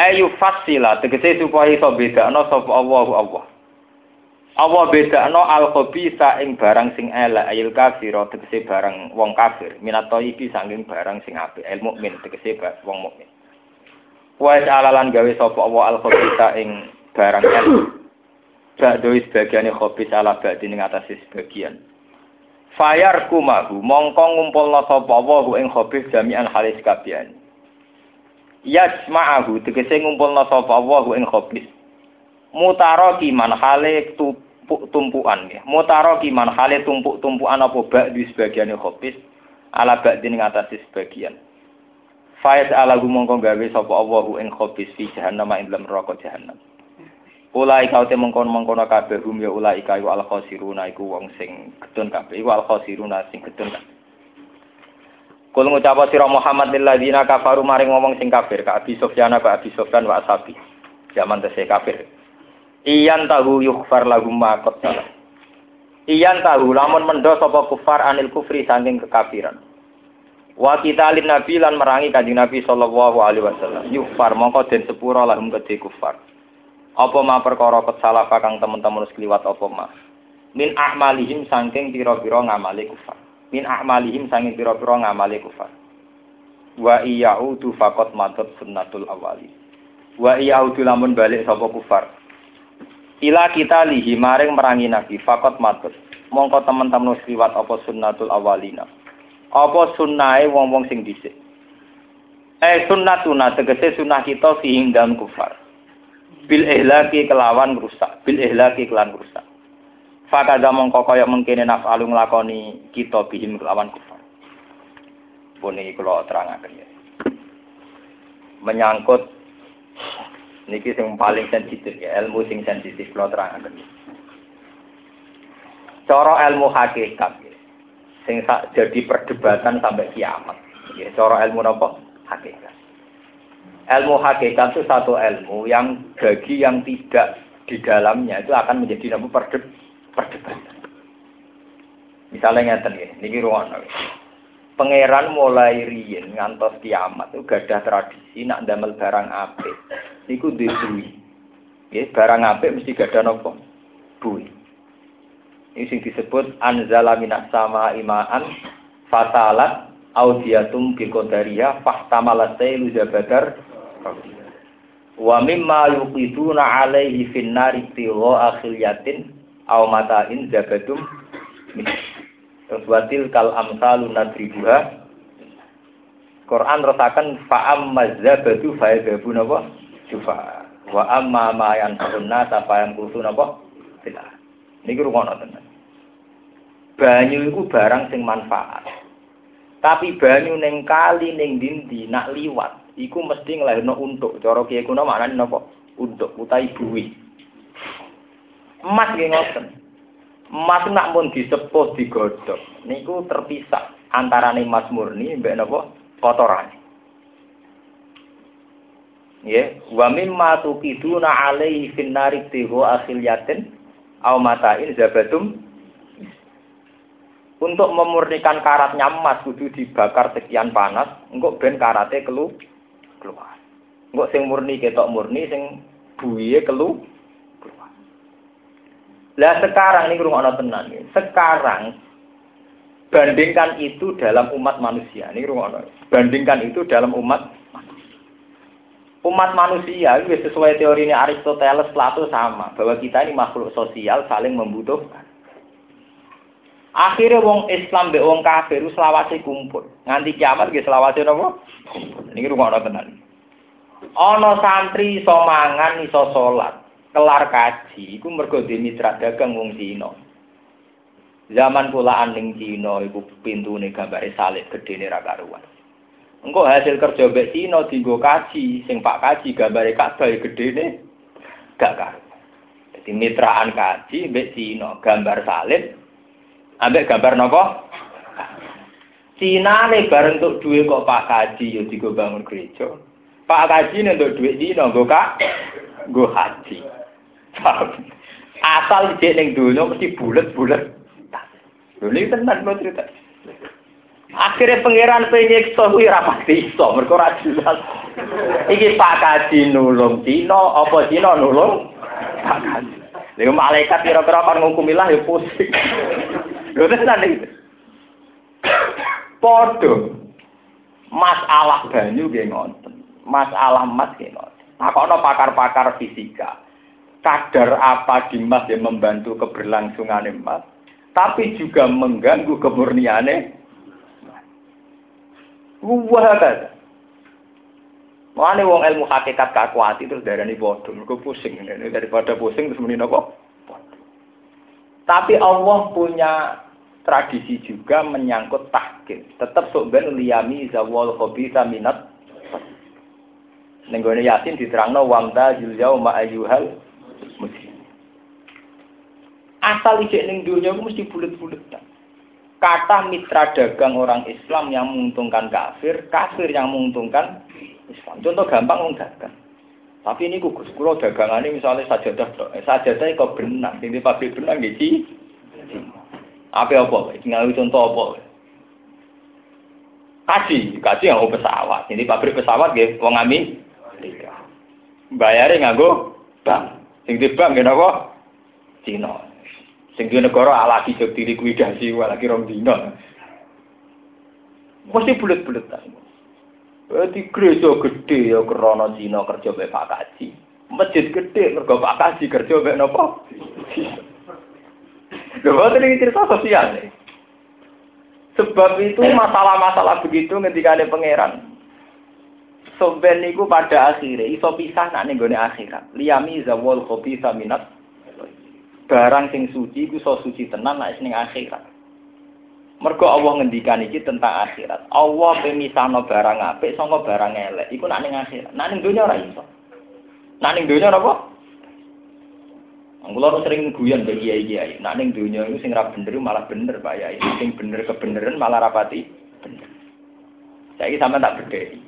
Ayu fasila tegese supaya iso bedakno sapa Allahu Allah Allah bedakno al khabisa ing barang sing elek ayil kafir tegese barang wong kafir minat iki saking barang sing apik el mukmin tegese wong mukmin wa alalan gawe sapa Allah al khabisa ing barang elek Ba'doi sebagiannya khobis ala ba'di ning atas sebagian. Fayar kumahu mongko ngumpulna sapa wa ing khobis jami'an halis kabian. Yajma'ahu tegese ngumpulna sapa wa ing khobis. Mutaro kiman hale tumpuk tumpukan ya. Mutaro kiman hale tumpuk-tumpukan apa ba'di sebagiannya khobis ala ba'di ning atas sebagian. Faiz ala mongko gawe sapa Allah ing khobis fi jahannam ing dalam neraka jahannam. Ulai kau te mengkon mengkono kabeh hum ya ulai kau al khosiruna iku wong sing gedun kabeh iku al khosiruna sing gedun kabeh. Kul ngucap sira Muhammad lil ladina kafaru maring ngomong sing kafir ka Abi Sufyan ka Abi Sufyan wa ashabi. Zaman tesih kafir. Iyan tahu yukhfar lahum ma qad Iyan tahu lamun mendo sapa kufar anil kufri saking kekafiran. Wa lin nabi lan merangi kanjeng Nabi sallallahu alaihi wasallam. Yukhfar mongko den sepura lahum kedhe kufar. Apa ma perkara kesalafa kang teman-teman wis kliwat apa ma. Min ahmalihim saking pira-pira ngamali kufar. Min ahmalihim saking pira-pira ngamali kufar. Wa iyaudu faqat madat sunnatul awali. Wa iyaudu lamun balik sapa kufar. Ila kita lihi maring merangi nabi faqat madat. Mongko teman-teman wis kliwat apa sunnatul awalina. Apa sunnahe wong-wong sing dhisik. Eh sunnatuna tegese sunnah kita sing dalam kufar bil ihlaki kelawan rusak bil ihlaki kelawan rusak fakada mongko kaya mengkene naf'alu nglakoni kita bihim kelawan kufar pun iki kula terangaken ya menyangkut niki sing paling sensitif ya ilmu sing sensitif kula terangaken cara ilmu hakikat ya. sing jadi perdebatan sampai kiamat. Ya cara ilmu napa? Hakikat. Ilmu hakikat itu satu ilmu yang bagi yang tidak di dalamnya itu akan menjadi perdeb perdebatan. Misalnya ngeten ya, niki ruang Pangeran mulai riyen ngantos kiamat itu gadah tradisi nak damel barang apik. Niku disuwi. Ya, barang apik mesti gadah nopo? Bui. Ini sing disebut anzala minas sama imaan fatalat audiatum biqadariyah fahtamalat sailu jabadar Wa mimma yuqiduna alaihi fin nari tiwa akhiliyatin aw matain zabadum Terus watil kal amsalu nadribuha Quran rasakan fa'am mazabatu fa'adabu napa jufa wa amma ma yanfa'un nasa fa'am kusu napa tidak niki rungono tenan banyu iku barang sing manfaat tapi banyu ning kali ning dindi nak liwat iku mesti nglahirno untuk. Cara kiye kuno maknane napa? Untuk utawi buwi. Emas nggih ngoten. Emas nak pun disepuh digodhog niku terpisah antarane emas murni mbek napa? kotorane. Ya, wa mimma tuqiduna alaihi fin nari tihu akhiliyatin aw matain zabatum untuk memurnikan karatnya emas kudu dibakar sekian panas, engkau ben karate kelu keluar. Enggak sing murni ketok murni sing buiye kelu keluar. Lah sekarang ini rumah tenan nih. Sekarang bandingkan itu dalam umat manusia. Ini rumah Bandingkan itu dalam umat Umat manusia itu sesuai teori ini Aristoteles Plato sama bahwa kita ini makhluk sosial saling membutuhkan. Akhirnya wong Islam be wong kafir selawase kumpul. Nganti kiamat ge selawase napa? Niki rungokno tenan. Ana santri iso mangan iso salat, kelar kaji iku mergo mitra dagang wong Cina. Zaman pulaan ning Cina iku pintune gambare salib gedene ra karuan. Engko hasil kerja mbek Cina dienggo kaji, sing Pak kaji gambare Ka'bah gedene gak karuan. Jadi mitraan kaji mbek Cina gambar salib ambek gambar nopo? Cina nih bareng untuk duit kok Pak Kaji yo digo bangun gereja. Pak Kaji nih untuk duit Cina gue kak, gue haji. Asal dia neng dulu mesti bulat-bulat. Dulu itu tenan lo cerita. Akhirnya pangeran penyiksa kuwi ora pasti iso, mergo ora jelas. Iki Pak Kaji nulung Cina, apa nulung Pak Kaji. Malaikat kira-kira kan ngukumi lah ya pusing. Lho tenan iki. Padha. Masalah banyu nggih ngoten. Masalah emas nggih ngoten. Takono pakar-pakar fisika. Kadar apa di emas yang membantu keberlangsungan emas, tapi juga mengganggu kemurniannya. Wah, kan. Mulane wong ilmu hakikat kakuati terus darani bodoh, mergo pusing. Daripada pusing terus napa? Tapi Allah punya tradisi juga menyangkut tahkim. Tetap sok ben zawal khabitha minat. Ning gone Yasin diterangno wamta jul yauma ayyuhal. Asal ijek ning dunia itu mesti bulet-bulet. Kata mitra dagang orang Islam yang menguntungkan kafir, kafir yang menguntungkan Islam. Contoh gampang wong dagang. Tapi ini kugus kulo dagangannya misalnya sajadah tok. Eh, sajadah kok benang, ini pabrik benang gitu. Apa apa? Tinggal contoh apa? Kaji, kaji yang pesawat. Ini pabrik pesawat gitu, wong ami. Bayarnya nganggo bank. Sing di bank apa? Cina. Sing di negara alaki jog dilikuidasi lagi rong dino. Mesti bulet-bulet di gereja gede ya krana Cina kerja mbek Pak Kaji. Masjid gede mergo Pak Kaji kerja mbek napa? Lho boten iki cerita sosial. nih. Sebab itu masalah-masalah begitu ketika ada pangeran. Soben niku pada akhirnya iso pisah nak ning gone akhirat. Liyami zawal kopi saminat. Barang sing suci ku so suci tenan nek ning akhirat. Mergo Allah ngendikan iki tentang akhirat. Allah pemisahno barang apik saka barang elek. Iku nak ning akhirat. Nak ning donya ora iso. Nak ning donya apa? Kulo sering guyon ke kiai-kiai. Nak ning donya iku sing ra bener malah bener Pak Yai. Sing bener kebeneran malah rapati bener. Saiki sampean tak bedheki.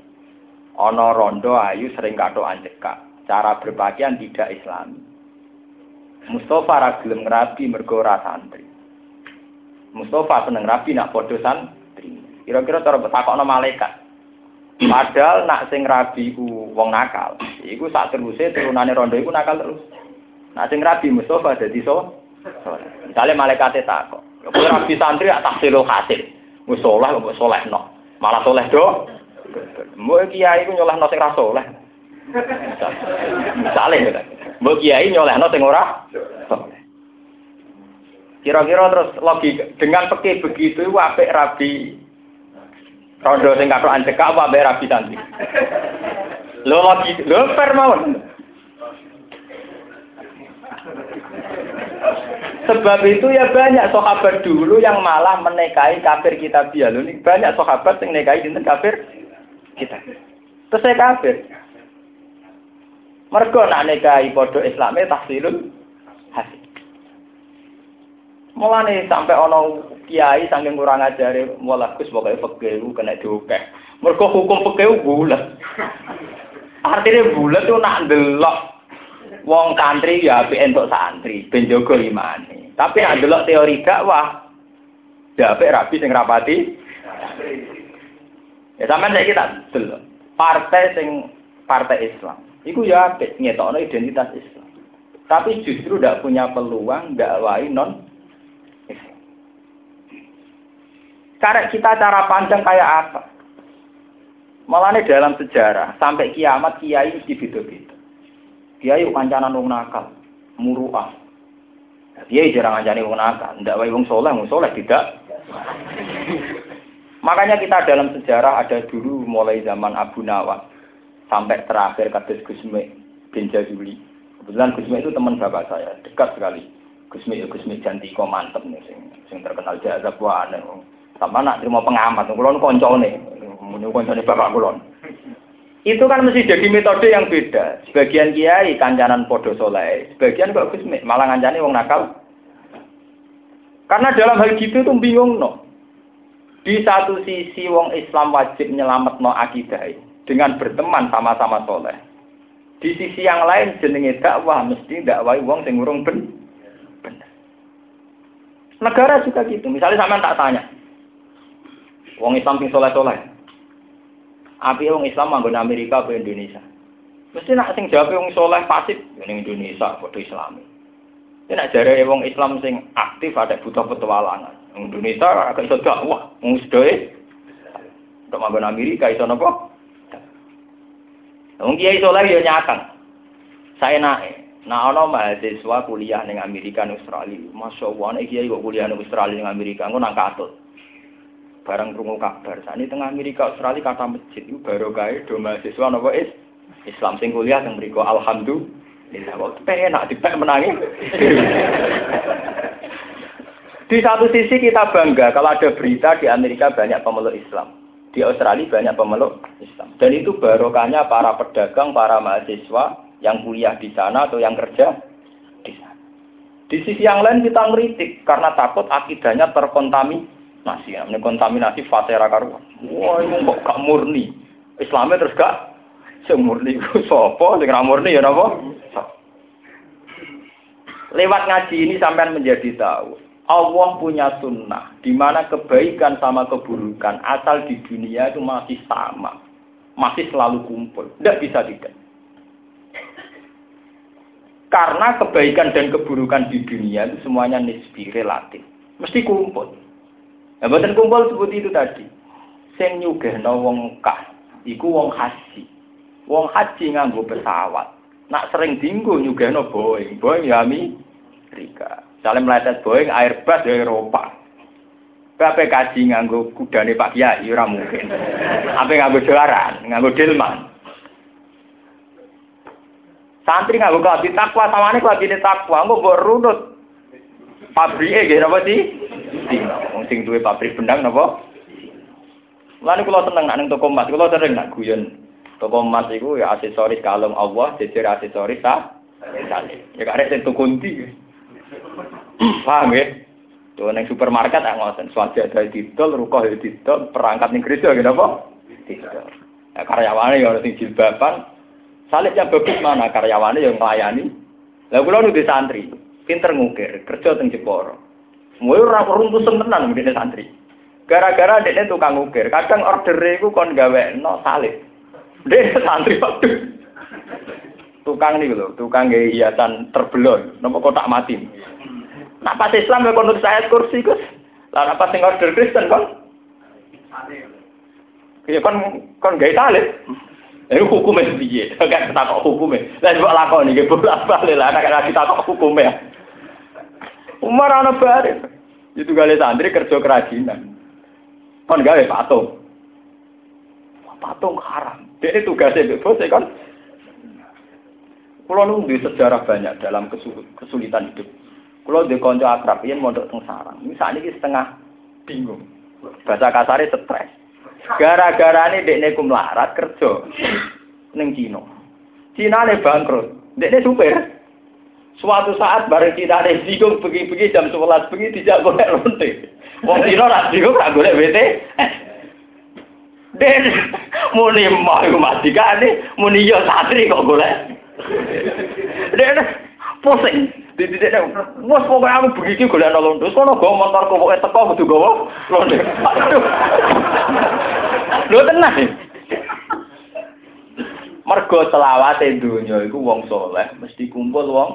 Ana rondo ayu sering kathok cekak. Cara berpakaian tidak islami. Mustafa ra gelem ngrabi mergo ora santri. Mustafa seneng rabi nak podo santri. Kira-kira cara takokno malaikat. Padahal nak sing rabi ku wong nakal. Iku sak teruse turunane rondo iku nakal terus. Nak sing rabi Mustafa dadi so. Misalnya malaikate takok. Kowe rabi santri tak tahsilul hasil. Wis saleh kok salehno. Malah soleh do. Mbok kiai ku nyolehno sing ra saleh. Misale, mbok kiai nyolehno sing ora. Kira-kira terus logika dengan peke begitu itu apik rabi rondo sing kathok ancekak apa apik rabi santri. Lo lagi lo per mawon. Sebab itu ya banyak sahabat dulu yang malah menikahi kafir kita biar banyak sahabat yang menikahi kafir kita. Terus saya kafir. Mereka nak nikahi podo Islamnya tahsilul hasil. Mulane sampai ono kiai saking kurang ajare mulai Gus pokoke fikih kena diokeh. Mergo hukum fikih bulat. Artinya bulat tuh nak ndelok wong kantri ya apik entuk santri ben jaga imane. Tapi nak ndelok teori dakwah ya apik rabi sing rapati. Ya sampean saiki tak delok. Partai sing partai Islam. Iku ya apik ngetokno identitas Islam. Tapi justru tidak punya peluang dakwahi non Cara kita cara panjang kayak apa? Malah dalam sejarah sampai kiamat kiai mesti beda-beda. Kiai kancanan wong nakal, muruah. Kiai jarang ngancani wong nakal, ndak wae wong soleh, wong soleh tidak. Makanya kita dalam sejarah ada dulu mulai zaman Abu Nawas sampai terakhir kados Gusme bin Jazuli. Kebetulan Gusme itu teman bapak saya, dekat sekali. Gusme ya Gusme Jantiko mantep nih, sing, sing terkenal jazab aneh. Sama nak terima pengamat, kulon koncone, menurut koncone bapak kulon. Itu kan mesti jadi metode yang beda. Sebagian kiai kancanan podo soleh, sebagian kok Gus malah ngancani wong nakal. Karena dalam hal gitu tuh bingung no. Di satu sisi wong Islam wajib nyelamat no akidah dengan berteman sama-sama soleh. Di sisi yang lain jenenge dakwah mesti dakwah wong sing urung ben. Negara juga gitu. Misalnya sama tak tanya, Wong Islam sing soleh-soleh. Api wong Islam manggon Amerika ke Indonesia. Mesti nak sing jawab wong soleh pasif ning Indonesia padha Islami. Ini nak jare wong Islam sing aktif ada butuh petualangan. Indonesia agak iso dakwah, wong sedoe. Untuk manggon Amerika iso napa? Wong kiai soleh ya nyatang. Saya naik. Nah, ono mahasiswa kuliah ning Amerika ning Australia. Masya Allah, nek kiai kok kuliah ning Australia ning Amerika, ngono nang katut. Barang krungu kabar, ini tengah Amerika Australia kata masjid itu baru kaya do mahasiswa napa is Islam sing kuliah teng mriku alhamdulillah kok penak dipek menangi. (laughs) di satu sisi kita bangga kalau ada berita di Amerika banyak pemeluk Islam. Di Australia banyak pemeluk Islam. Dan itu barokahnya para pedagang, para mahasiswa, yang kuliah di sana atau yang kerja di sana. Di sisi yang lain kita ngeritik karena takut akidahnya terkontaminasi. Ini kontaminasi fatera karuan. Wah, ini kok gak murni. Islamnya terus gak semurni (laughs) sapa sing murni ya napa? Lewat ngaji ini sampai menjadi tahu Allah punya sunnah di mana kebaikan sama keburukan asal di dunia itu masih sama, masih selalu kumpul, tidak bisa tidak. Karena kebaikan dan keburukan di dunia itu semuanya nisbi, relatif. Mesti kumpul. Nah, buatan kumpul seperti itu tadi. Sing nyugihno wong kah, iku wong haji. Wong haji nganggo pesawat. Nak sering dinggo nyugihno Boeing. Boeing ya Amerika. Saling meleset Boeing, Airbus ya Eropa. Kabeh kaji nganggo kudane Pak Kiai ora mungkin. Apa nganggo jolaran, nganggo delman. Santri buka di takwa, sama ini lagi di takwa, nggak buat runut. Pabrik eh, apa sih? Wong sing duwe pabrik bendang napa? Lalu kalau seneng nak toko emas, kalau sering nak guyon. Toko emas itu ya aksesoris kalung Allah, jejer aksesoris sah. Ya karek sing tuku ndi. Paham ya? Tuh neng supermarket ah ngoten, swajada didol, rukoh didol, perangkat ning gereja gitu apa? Didol. Ya karyawane ya sing jilbaban, Salibnya bagus mana karyawannya yang melayani. Lah kula nu di santri, pinter ngukir, kerja teng Jeporo. Mulai ora runtuh tenan mungkin santri. Gara-gara dekne tukang ngukir, kadang order iku kon no salib. Dek santri waktu tukang nih lho, tukang gaya hiasan terbelon, nopo kotak mati. Nah pas Islam ya konut saya kursi kus, lah apa sing order Kristen kon? Iya kon kon gaya salib. Ini hukumnya piye? Kan kok hukumnya. Lah coba lakoni nggih bolak-balik lah nek kita kok hukumnya. Umar ana bare. Itu gale santri kerja kerajinan. Kon gawe patung. Patung haram. Dia tugasnya bos kan. Kulo nunggu sejarah banyak dalam kesulitan hidup. Kulo di konco akrab, yang mondok teng sarang. Misalnya ini setengah bingung. Bahasa kasarnya stres. Gara-gara ini dekne kum larat kerja neng Cina. Cina ne bangkrut. Dekne supir. Suatu saat bareng Cina ne bingung pergi-pergi jam 11 pergi tidak golek lonte. Wong Cina ra bingung ra golek BT. Den muni mau mati kane muni yo satri kok golek. Den pusing. Dididik nek wes pokoke aku begitu golek londo. Kono go motor kok pokoke teko kudu gowo londo. Lho tenang. Mergo selawate donya iku wong soleh mesti kumpul wong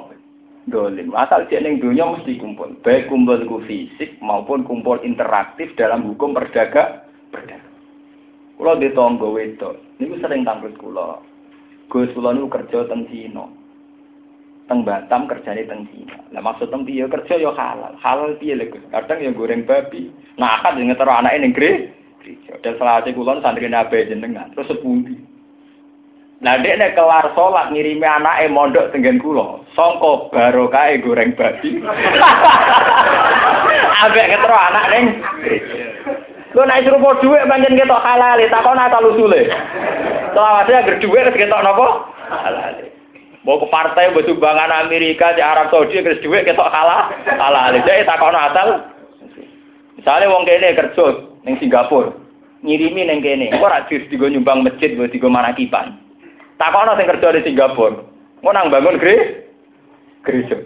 dolim. Asal dia ning donya mesti kumpul. Baik kumpul ku fisik maupun kumpul interaktif dalam hukum perdaga perdagangan. Kula di tangga wedok, niku sering tampil kula. Gus niku kerja teng Cina teng Batam kerjane teng Cina. Lah maksud tem piye kerja yo halal. Halal piye lho Gus? Kadang yo goreng babi. Nah, akad yo (laughs) ngetero anake ning gereja. Dan selawase kula santri nabe jenengan. Terus sepundi? Nah, dek nek kelar sholat ngirimi anake mondok tenggen sangka barokah goreng babi. Ambek ngetero anak ning Lho nek suruh dhuwit pancen ketok halal, takon asal usule. Selawase agar dhuwit terus ketok napa? Halal. Mau ke partai buat sumbangan Amerika di Arab Saudi terus duit kita kalah kalah jadi tak kau asal. Misalnya wong kene kerja neng Singapura ngirimi neng kene, kok ora di digo nyumbang masjid buat digo. Tak kau sing kerja di Singapura, mau nang bangun gereja, gereja.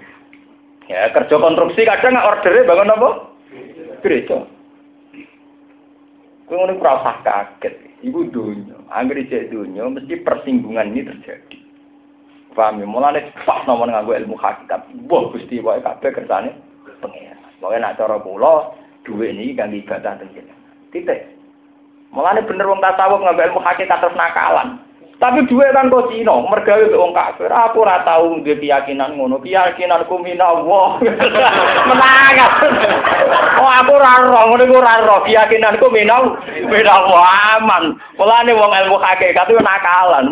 Ya kerja konstruksi kadang nggak ordernya bangun apa? Gereja. Kau ngono ora kaget. Ibu dunia, angger cek dunia mesti persinggungan ini terjadi. Paham ya? Mulane pas nomor nganggo ilmu hakikat. Wah, Gusti wae kabeh kersane pengen. Pokoke nak cara kula dhuwit niki kangge ibadah teng Titik. Mulane bener wong tasawuf ngambil ilmu hakikat terus nakalan. Tapi duwe kan kok Cina, mergawe wong kafir. Aku ora tau duwe keyakinan ngono. Keyakinanku minallah. (laughs) Menang. Oh aku ora ora ngono iku ora ora. Keyakinanku minal minallah aman. Mulane wong ilmu hakikat itu nakalan.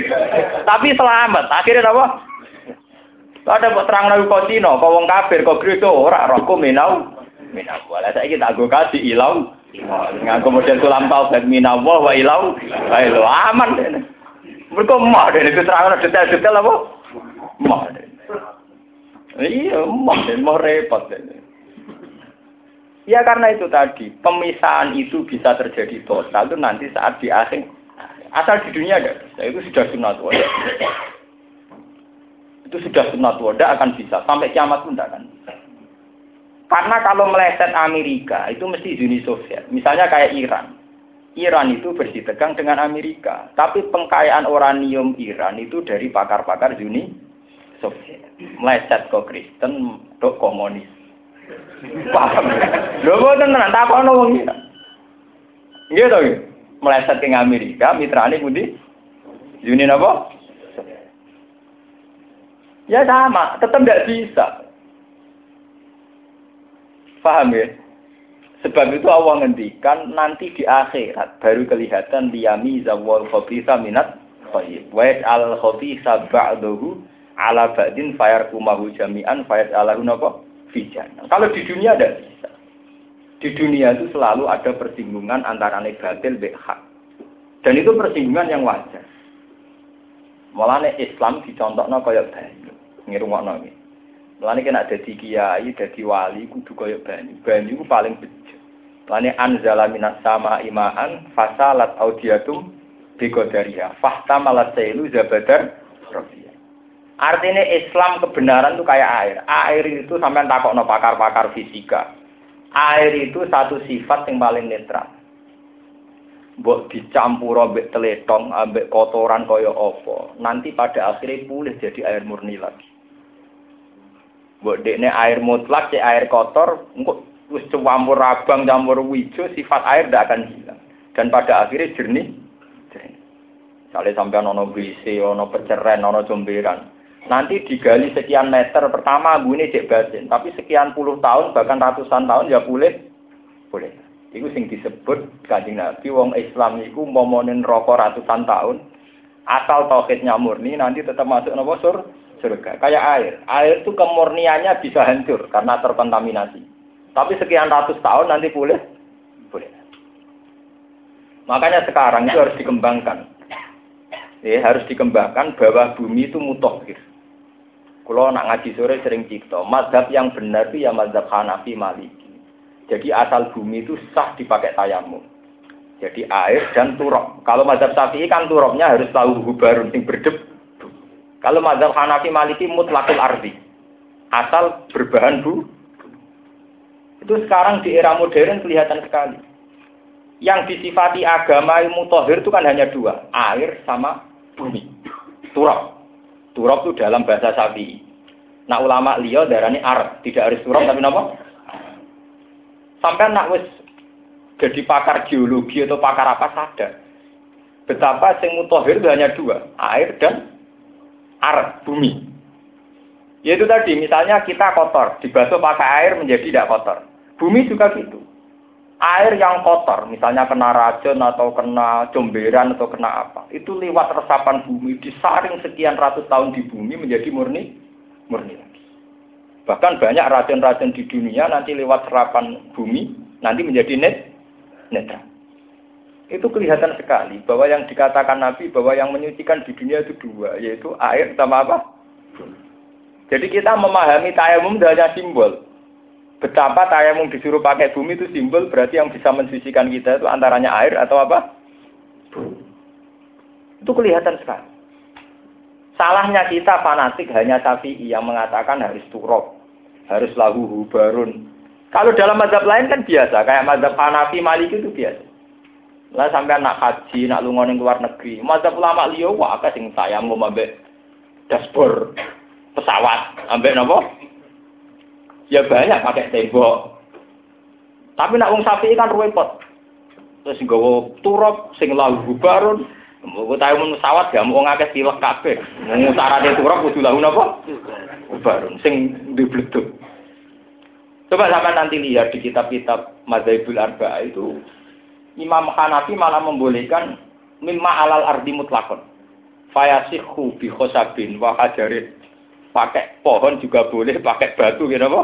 (laughs) Tapi selamat. Akhirnya apa? Ada buat terang nabi kau Cina, kau wong kafir, kau gereja, ora rohku minau, minau. Walau saya kita gue kasih ilau, nggak kemudian tulang taubat minau wa ilau, ilau aman. Mereka mah deh, itu terang detail-detail apa? Mah deh. Iya, mah deh, mau repot deh. Ya karena itu tadi, pemisahan itu bisa terjadi total itu nanti saat di akhir. Asal di dunia ada, itu sudah sunat wajah. Itu sudah sunat wada akan bisa. Sampai kiamat pun tidak akan. Karena kalau meleset Amerika, itu mesti Uni Soviet. Misalnya kayak Iran. Iran itu bersih tegang dengan Amerika. Tapi pengkayaan uranium Iran itu dari pakar-pakar Uni Soviet. Meleset ke Kristen, ke komunis. Paham? Lho boten tenan takono wong iki. Meleset ke Amerika, mitrane pundi? Uni napa? Ya sama, tetap tidak bisa. Paham ya? Sebab itu Allah ngendikan nanti di akhirat baru kelihatan liyami zawal khobisa minat khayyib. Wa al khobisa ba'dahu ala ba'din fayar kumahu jami'an fayar alahu napa? Fijan. Kalau di dunia ada bisa. Di dunia itu selalu ada persinggungan antara negatif dan hak. Dan itu persinggungan yang wajar. Mulane Islam dicontohno kaya banyu ngirungokno iki. Mulane kena dadi kiai, dadi wali kudu kaya banyu. Banyu paling Mulane anzala minas sama imaan fasalat audiatum biqadariha. Fahtamalat sailu zabadar rafiya. Artinya Islam kebenaran itu kayak air. Air itu sampai takokno pakar-pakar fisika. Air itu satu sifat yang paling netral. Mbok dicampur ambek teletong, ambek kotoran kaya apa. Nanti pada akhirnya pulih jadi air murni lagi. Mbok dekne air mutlak, cek air kotor, wis campur abang, campur wijo, sifat air tidak akan hilang. Dan pada akhirnya jernih, jernih. Misalnya sampai ono WC, ono peceren, ono jomberan. Nanti digali sekian meter, pertama ini cek basin. Tapi sekian puluh tahun, bahkan ratusan tahun ya boleh. Boleh. Itu sing disebut kanjeng Nabi, wong Islam itu momonin rokok ratusan tahun. Asal tauhidnya murni, nanti tetap masuk nopo sur surga. Kayak air. Air itu kemurniannya bisa hancur karena terkontaminasi. Tapi sekian ratus tahun nanti boleh. Boleh. Makanya sekarang itu harus dikembangkan. Ya, harus dikembangkan bahwa bumi itu mutohir. Kalau nak ngaji sore sering cipta, mazhab yang benar itu ya mazhab Hanafi Maliki. Jadi asal bumi itu sah dipakai tayamum. Jadi air dan turok. Kalau mazhab Syafi'i kan turoknya harus tahu hubarun sing berdep kalau mazhab Hanafi Maliki mutlakul ardi. Asal berbahan bu. Itu sekarang di era modern kelihatan sekali. Yang disifati agama ilmu tohir itu kan hanya dua. Air sama bumi. Turab. Turab itu dalam bahasa Sabi. Nah ulama liya darani ar, tidak harus turab tapi apa? Sampai nak wis jadi pakar geologi atau pakar apa sadar. Betapa sing mutohir itu hanya dua, air dan ar bumi. Yaitu tadi, misalnya kita kotor, dibasuh pakai air menjadi tidak kotor. Bumi juga gitu. Air yang kotor, misalnya kena racun atau kena jomberan atau kena apa, itu lewat resapan bumi, disaring sekian ratus tahun di bumi menjadi murni, murni lagi. Bahkan banyak racun-racun di dunia nanti lewat serapan bumi, nanti menjadi net, netral. Itu kelihatan sekali bahwa yang dikatakan Nabi bahwa yang menyucikan di dunia itu dua, yaitu air sama apa? Jadi kita memahami tayamum hanya simbol. Betapa tayamum disuruh pakai bumi itu simbol berarti yang bisa mensucikan kita itu antaranya air atau apa? Itu kelihatan sekali. Salahnya kita fanatik hanya Syafi'i yang mengatakan harus turok, harus lahu hubarun. Kalau dalam mazhab lain kan biasa, kayak mazhab Hanafi Maliki itu biasa. Lah sampai nak haji, nak lunga ning luar negeri. Mazhab ulama liya wae sing saya mau ambek dashboard pesawat, ambek nopo? Ya banyak pakai tembok. Tapi nak wong sapi kan repot. Terus nggawa turap sing lahu bubarun, mau tahu mun pesawat gak mau ngakeh tilek kabeh. Mau syaratnya turap kudu lahu napa? Bubarun sing dibleduk. Coba sampai nanti lihat di kitab-kitab Madzhabul Arba'a itu Imam Hanafi malah membolehkan mimma alal ardi mutlakon. Fayasihu bi khosabin wa hajarin. Pakai pohon juga boleh, pakai batu gitu apa?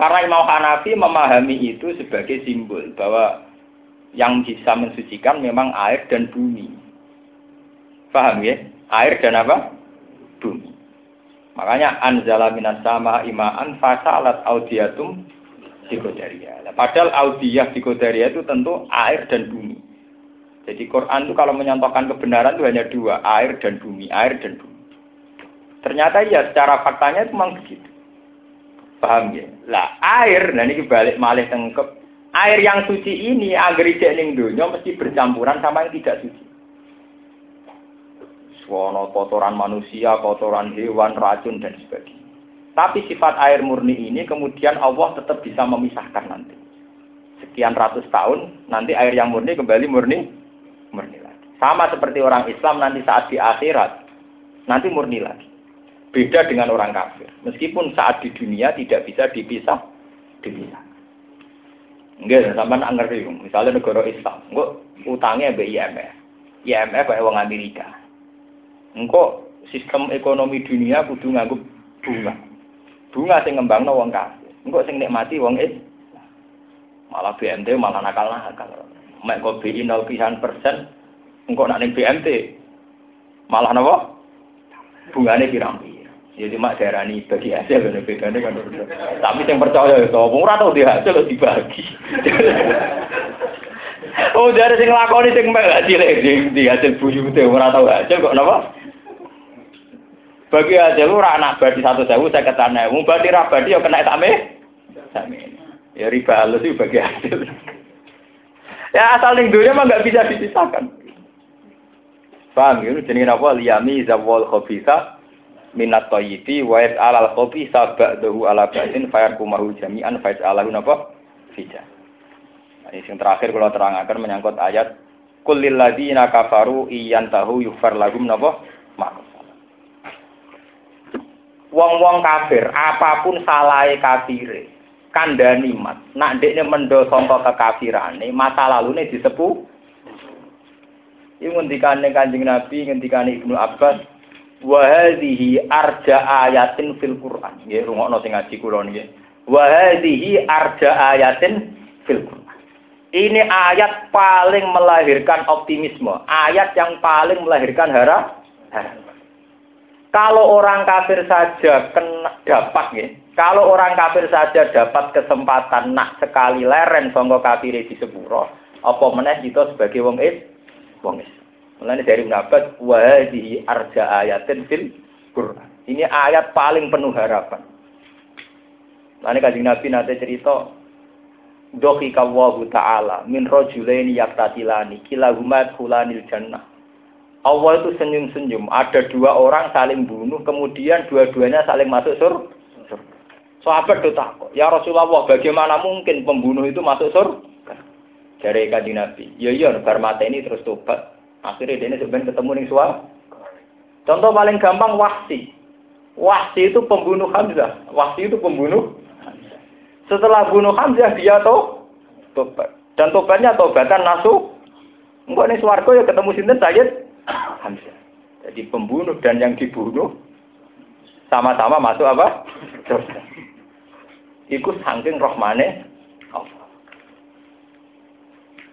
Karena Imam Hanafi memahami itu sebagai simbol bahwa yang bisa mensucikan memang air dan bumi. Paham ya? Air dan apa? Bumi. Makanya anzala minas sama imaan fasalat audiatum dikodaria. Padahal audiyah dikodaria itu tentu air dan bumi. Jadi Quran itu kalau menyontohkan kebenaran itu hanya dua, air dan bumi, air dan bumi. Ternyata ya secara faktanya itu memang begitu. Paham ya? Lah air, nah ini balik malih tengkep. Air yang suci ini agar ijek ning dunia mesti bercampuran sama yang tidak suci. Suwono kotoran manusia, kotoran hewan, racun dan sebagainya. Tapi sifat air murni ini kemudian Allah tetap bisa memisahkan nanti. Sekian ratus tahun, nanti air yang murni kembali murni, murni lagi. Sama seperti orang Islam nanti saat di akhirat, nanti murni lagi. Beda dengan orang kafir. Meskipun saat di dunia tidak bisa dipisah, dipisah. Enggak, sama ngerti. Misalnya negara Islam, enggak utangnya be IMF. IMF kayak orang Amerika. Engkau sistem ekonomi dunia kudu nganggo bunga. Bunga sing ngembangno wong kafir. Engkau sing nikmati wong is. Malah BMT malah nakal-nakal. Mek kok BI 0 persen, engkau nak ning BMT malah napa? Bungane pirang-pirang. Ya cuma darani bagi hasil kan bedane kan. Tapi yang percaya ya sapa ora tau di hasil dibagi. (laughs) oh dari sing lakoni sing mek cilik di hasil buyute ora tau hasil kok napa? Bagi hasil ora anak badi satu sewu saya ketane. Mau badi ra badi ya kena same. Same. Ya riba halus itu bagi hasil. (laughs) ya asal ning dunia mah nggak bisa dipisahkan. Paham ya? Jenenge apa? Liyami zawal khabitha minat toyiti wa alal kopi sabak dahu ala batin fayar kumahu jami'an faiz alahu napa. Nah, ini yang terakhir kalau terangkan menyangkut ayat kulil ladina kafaru iyan tahu yufar lagum napa makus. Wong-wong kafir, apa pun salahnya kafire, kandani mat. Nak dekne mendo sangka kekafirane, masa lalune disepuh. Ini ngendikane Kanjeng Nabi, ngendikane Ibnu Abbas, wa hadhihi arja ayatin fil Qur'an. Nggih, rungokno sing ngaji kula niki. Wa hadhihi arja ayatin fil Qur'an. Ini ayat paling melahirkan optimisme, ayat yang paling melahirkan harap. Kalau orang kafir saja kena, dapat ya, kalau orang kafir saja dapat kesempatan nak sekali leren sangka kafir di sepuro, apa meneh kita sebagai wong is, wong is. Mulanya dari mendapat wahdi arja ayatin fil Quran. Ini ayat paling penuh harapan. Lalu kajian Nabi nanti cerita Dohi kawahu ta'ala min rojulaini yaktatilani kilahumat hulanil jannah. Allah itu senyum-senyum. Ada dua orang saling bunuh, kemudian dua-duanya saling masuk sur. Sahabat itu takut. Ya Rasulullah, bagaimana mungkin pembunuh itu masuk sur? Dari kajian Nabi. Ya iya, bar ini terus tobat. Akhirnya dia sebenarnya ketemu nih suara. Contoh paling gampang wahsi. Wahsi itu pembunuh Hamzah. Wahsi itu pembunuh. Setelah bunuh Hamzah dia tuh tobat. Dan tobatnya tobatan nasu. Enggak nih suarga ya ketemu sinten Sayyid Hamzah. Jadi pembunuh dan yang dibunuh sama-sama masuk apa? Iku saking rohmane Allah.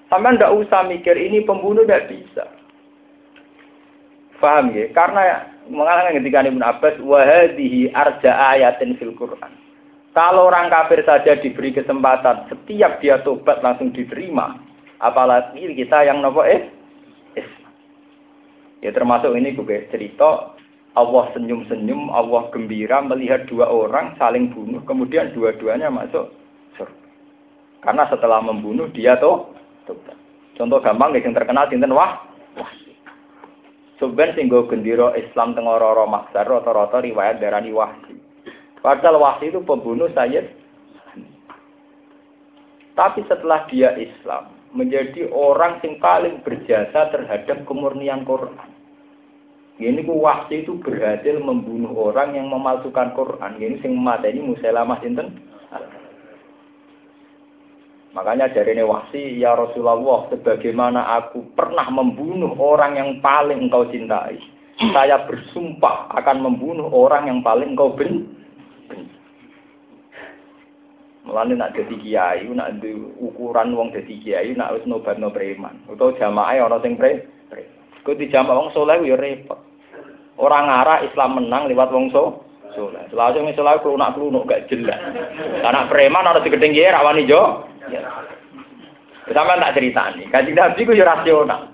Sampai ndak usah mikir ini pembunuh tidak bisa. Paham ya? Karena mengalami ketika Ibn Abbas wahadihi arja ayatin fil Quran. Kalau orang kafir saja diberi kesempatan, setiap dia tobat langsung diterima. Apalagi kita yang nopo eh, Islam. Ya termasuk ini gue cerita Allah senyum-senyum, Allah gembira melihat dua orang saling bunuh, kemudian dua-duanya masuk surga. Karena setelah membunuh dia tuh tobat. Contoh gampang yang terkenal sinten wah, Sebenarnya sing gendera Islam teng ora-ora maksar rata-rata riwayat darani wahsi. Padahal wahsi itu pembunuh Sayyid. Tapi setelah dia Islam, menjadi orang yang paling berjasa terhadap kemurnian Quran. Ini ku wahsi itu berhasil membunuh orang yang memalsukan Quran. Ini sing ini Musailamah sinten? Makanya dari ini wahsi, ya Rasulullah, sebagaimana aku pernah membunuh orang yang paling engkau cintai, saya bersumpah akan membunuh orang yang paling engkau benci. Mulane nak jadi kiai, nak di ukuran wong jadi kiai, nak wis nobatno preman. Utawa jamaah ana sing pre. Kok di jamaah wong soleh ya repot. Orang ngarah Islam menang lewat wong so soleh. Langsung misalnya kelunak kelunuk gak jelas. Karena preman harus digedeng kiai rawani jo. Ya. Sama tak cerita nih. Kaji Nabi ku rasional.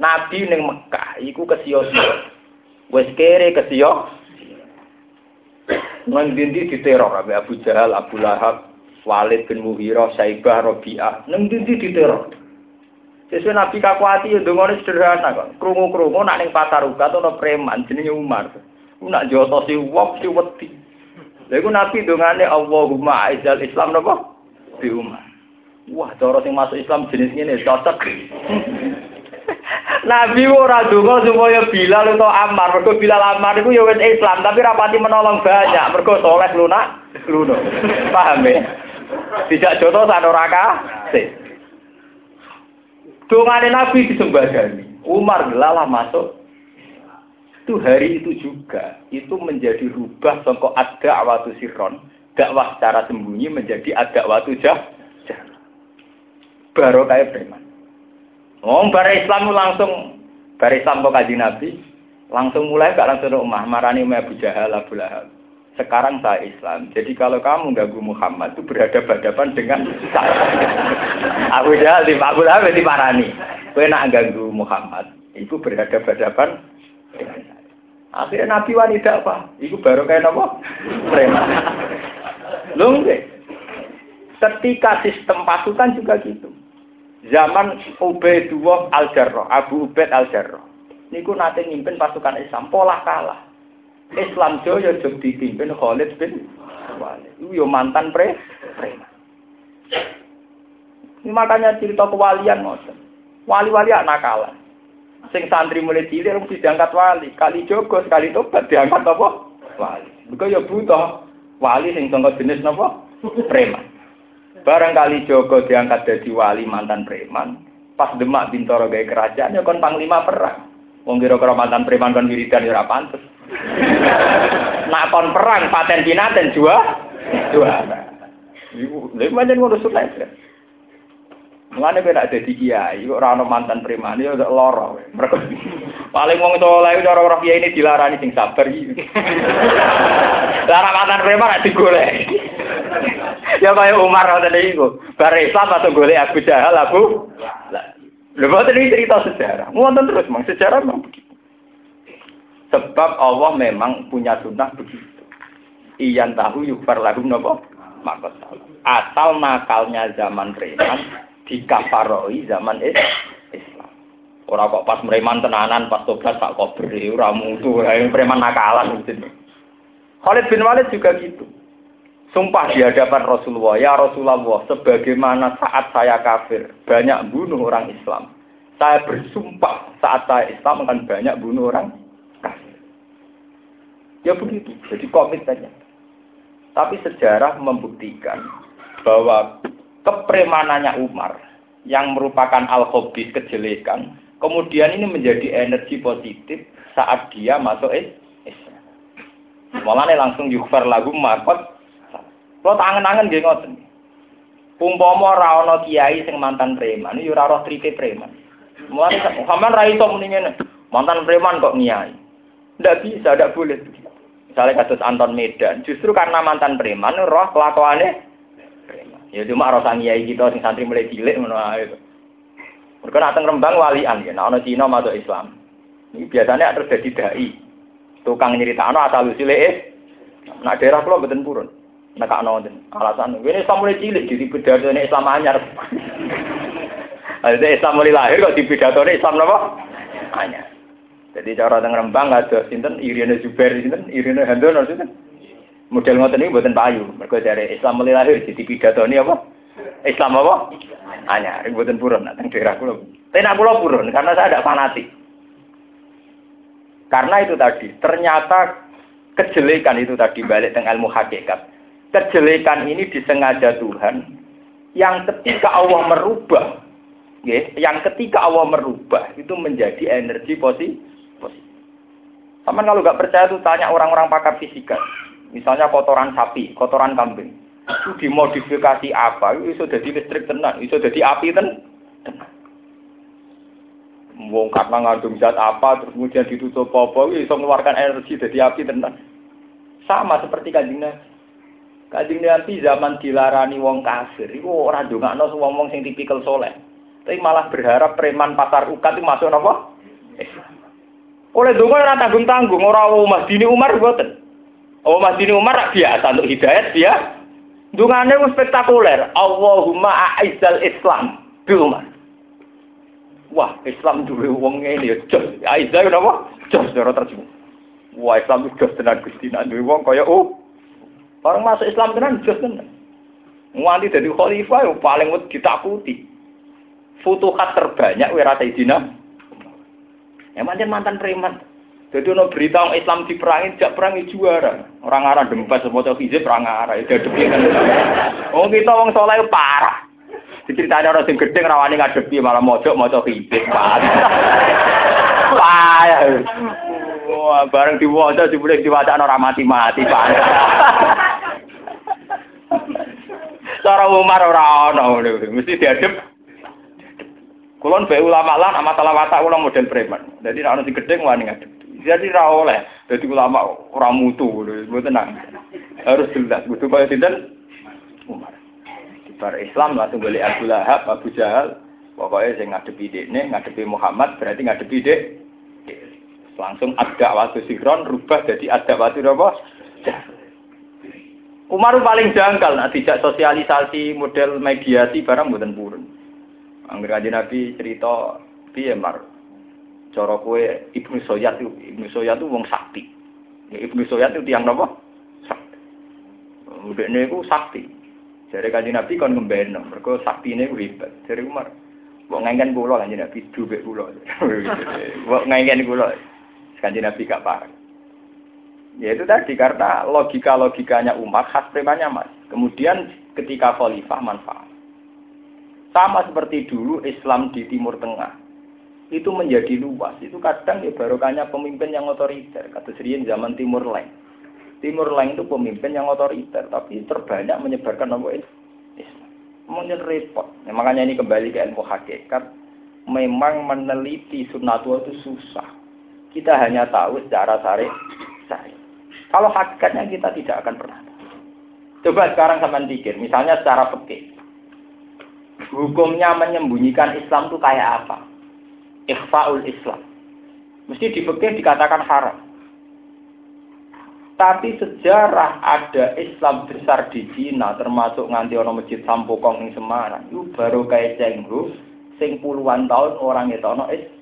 Nabi neng Mekah, iku kesio-sio. Wes kere kesio. Nang dindi diteror Abu Abu Jahal, Abu Lahab, Walid bin Mughirah, Saibah, Robi'ah. Nang dindi diteror. Sesuai Nabi kakuati ya dongone sederhana kok. Krungu-krungu nak ning pasar uga to preman jenenge Umar. Nak jotosi wong si wedi. Lha Nabi dongane Allahumma aizal Islam napa? Bi Umar. Wah, cara sing masuk Islam jenis ini cocok. (laughs) Nabi ora donga supaya Bilal atau Ammar, mergo Bilal Ammar iku ya wis Islam, tapi rapati menolong banyak, mergo soleh lunak, luno. (laughs) Paham ya? Tidak jodoh sak ora kasih. Dongane Nabi disembadani. Umar gelalah masuk itu hari itu juga itu menjadi rubah sangka ada awatu sirron dakwah secara sembunyi menjadi ada waktu jah baru kayak preman. Oh, bara Islam langsung bara Islam kok kaji Nabi langsung mulai gak langsung rumah marani Umar Abu Jahal Abu Lahab. Sekarang saya Islam. Jadi kalau kamu ganggu Muhammad itu berhadapan-hadapan dengan saya. (laughs) Abu Jahal di Abu Lahab di marani. Kowe nak ganggu Muhammad, itu berhadapan-hadapan dengan saya. Akhirnya Nabi wanita apa? Itu baru kayak apa? Preman. (laughs) Lu Ketika sistem pasukan juga gitu zaman Ubaidullah Al-Jarrah, Abu Ubaid Al-Jarrah. Niku nate mimpin pasukan Islam, pola kalah. Islam Jaya jog dipimpin Khalid bin Walid. Yo mantan pre preman. Makanya cerita kewalian ngoten. Wali-wali anak kalah. Sing santri mulai cilik mesti diangkat wali. Kali Joko sekali tobat diangkat apa? Wali. Mergo ya butuh wali sing sangka jenis napa? Preman. Barangkali Joko diangkat jadi wali mantan preman, pas Demak Bintoro gaya kerajaan ya kon panglima perang. Wong kira-kira mantan preman kon wiridan ya ora pantes. (laughs) Nak kon perang paten pinaten jua juara. Ibu, lha pancen ngono sukses. Mulane kowe nak dadi kiai, kok ora ana mantan preman ya lara. Mergo (laughs) paling wong saleh cara ora kiai ini dilarani sing sabar iki. (laughs) Lara mantan preman nak digolek. Ya kaya Umar ngoten niku. Bar Islam atau golek Abu Jahal Abu. Lha iki cerita sejarah. Wonten terus mang sejarah memang. Sebab Allah memang punya sunnah begitu. Iyan tahu yukfar lahum napa? Maka asal nakalnya zaman preman dikafaroi zaman Islam. Ora kok pas preman tenanan pas tobat tak kober ora mutu yang preman nakalan gitu. Khalid bin Walid juga gitu. Sumpah di hadapan Rasulullah, ya Rasulullah, sebagaimana saat saya kafir, banyak bunuh orang Islam. Saya bersumpah saat saya Islam akan banyak bunuh orang kafir. Ya begitu, jadi komit. Tapi sejarah membuktikan bahwa kepremanannya Umar yang merupakan al-khobis kejelekan, kemudian ini menjadi energi positif saat dia masuk Islam. Malah langsung yukfar lagu markot. Kalau tangan-tangan gak ngoten. Umpama ora ana kiai sing mantan preman, yo ora roh trike preman. Mulane sampean ra iso muni mantan preman kok niai. Ndak bisa, ndak boleh. Misalnya kasus Anton Medan, justru karena mantan preman, roh kelakuannya Ya cuma rasa kiai kita sing santri mulai cilik ngono ae. Mereka nak Rembang walian ya, ono Cina masuk Islam. Ini biasanya terus jadi dai. Tukang nyeritakno asal usule eh. Nak daerah kula mboten purun. Nek ana wonten alasan. Ini Islam mulai cilik jadi pidatone Islam anyar. (laughs) Ada Islam mulai lahir kok di pidatone Islam napa? Anyar. Jadi cara teng Rembang ada sinten Irina Zubair sinten Irina Handono sinten. Model ngoten niku mboten payu. Mergo dari Islam mulai lahir jadi pidatone apa? Islam apa? Hanya mboten purun teng daerah kula. Tenak kula purun karena saya tidak fanatik. Karena itu tadi, ternyata kejelekan itu tadi balik dengan ilmu hakikat. Kejelekan ini disengaja Tuhan yang ketika Allah merubah, ya, yang ketika Allah merubah itu menjadi energi positif. Sama kalau nggak percaya tuh tanya orang-orang pakar fisika. Misalnya kotoran sapi, kotoran kambing. Itu dimodifikasi apa? Itu sudah jadi listrik tenang, itu sudah jadi api tenang. Wong karena ngandung zat apa, terus kemudian ditutup apa, bisa mengeluarkan energi jadi api tenang. Sama seperti Nabi. Kanjeng Nabi zaman dilarani wong kafir, itu orang dongakno wong wong sing tipikal soleh. Tapi malah berharap preman pasar ukat itu masuk apa? Oleh donga ora tanggung-tanggung, ora Mas Dini Umar mboten. Oh Mas Dini Umar biasa untuk hidayat dia. Dungane wis spektakuler. Allahumma a'izzal Islam bi Umar. Wah, Islam duwe wong ngene ya jos. Aizzah napa? Jos ora terjemah. Wah, Islam itu jos tenan Gusti nak duwe wong kaya oh. Orang masuk Islam tenan jos tenan. Nganti dadi khalifah yang paling ditakuti. Futuhat terbanyak wira Sayyidina Ya mantan mantan preman. Jadi ono berita orang Islam diperangi, jak perangi juara. Orang arah semua cowok hijab perang arah itu depi kan. Oh kita orang soleh parah. Diceritanya orang sing gede rawani ngadepi malah mojok mojok hijab parah. (laughs) Payah. Wah, bareng diwaca boleh diwaca orang mati-mati parah. Cara Umar ora ono mesti diadep Kulon be ulama lan masalah watak ulang model preman. Jadi nek ana sing gedhe wani ngadep. Jadi ra oleh. Jadi ulama ora mutu lho, tenang. Harus jelas kudu kaya sinten Umar. Bar Islam langsung beli Abu Lahab, Abu Jahal, pokoknya saya ngadepi dekne, ngadepi Muhammad berarti ngadepi dek. Langsung ada waktu sinkron rubah jadi ada waktu apa? Umar paling jangkal, nah tidak sosialisasi model mediasi barang buatan purun. Angger aja Nabi cerita piye mar. Cara kowe Ibnu Soyat itu Ibnu Soyat itu wong sakti. Ya, Ibnu Soyat itu tiang napa? Sakti. Udekne iku sakti. Jare kanjeng Nabi kon ngembeno, mergo saktine ku hebat. Jare Umar, Wong ngengken kula kanjeng Nabi dhuwit kula. (laughs) Wong ngengken kula. Kanjeng Nabi gak parah. Ya itu tadi karena logika-logikanya Umar khas premannya mas. Kemudian ketika khalifah manfaat. Sama seperti dulu Islam di Timur Tengah. Itu menjadi luas. Itu kadang ya barokahnya pemimpin yang otoriter. Kata Serian zaman Timur Leng. Timur Leng itu pemimpin yang otoriter. Tapi terbanyak menyebarkan nama Islam. Mungkin repot. Ya, makanya ini kembali ke ilmu hakikat. Memang meneliti sunnatul itu susah. Kita hanya tahu secara sari. sari. Kalau hakikatnya kita tidak akan pernah Coba sekarang sama pikir, misalnya secara pekeh hukumnya menyembunyikan Islam itu kayak apa? Ikhfaul Islam. Mesti di dikatakan haram. Tapi sejarah ada Islam besar di Cina, termasuk nganti orang masjid Sampokong di Semarang, itu baru kayak Cenggu, sing puluhan tahun orang itu ono Islam.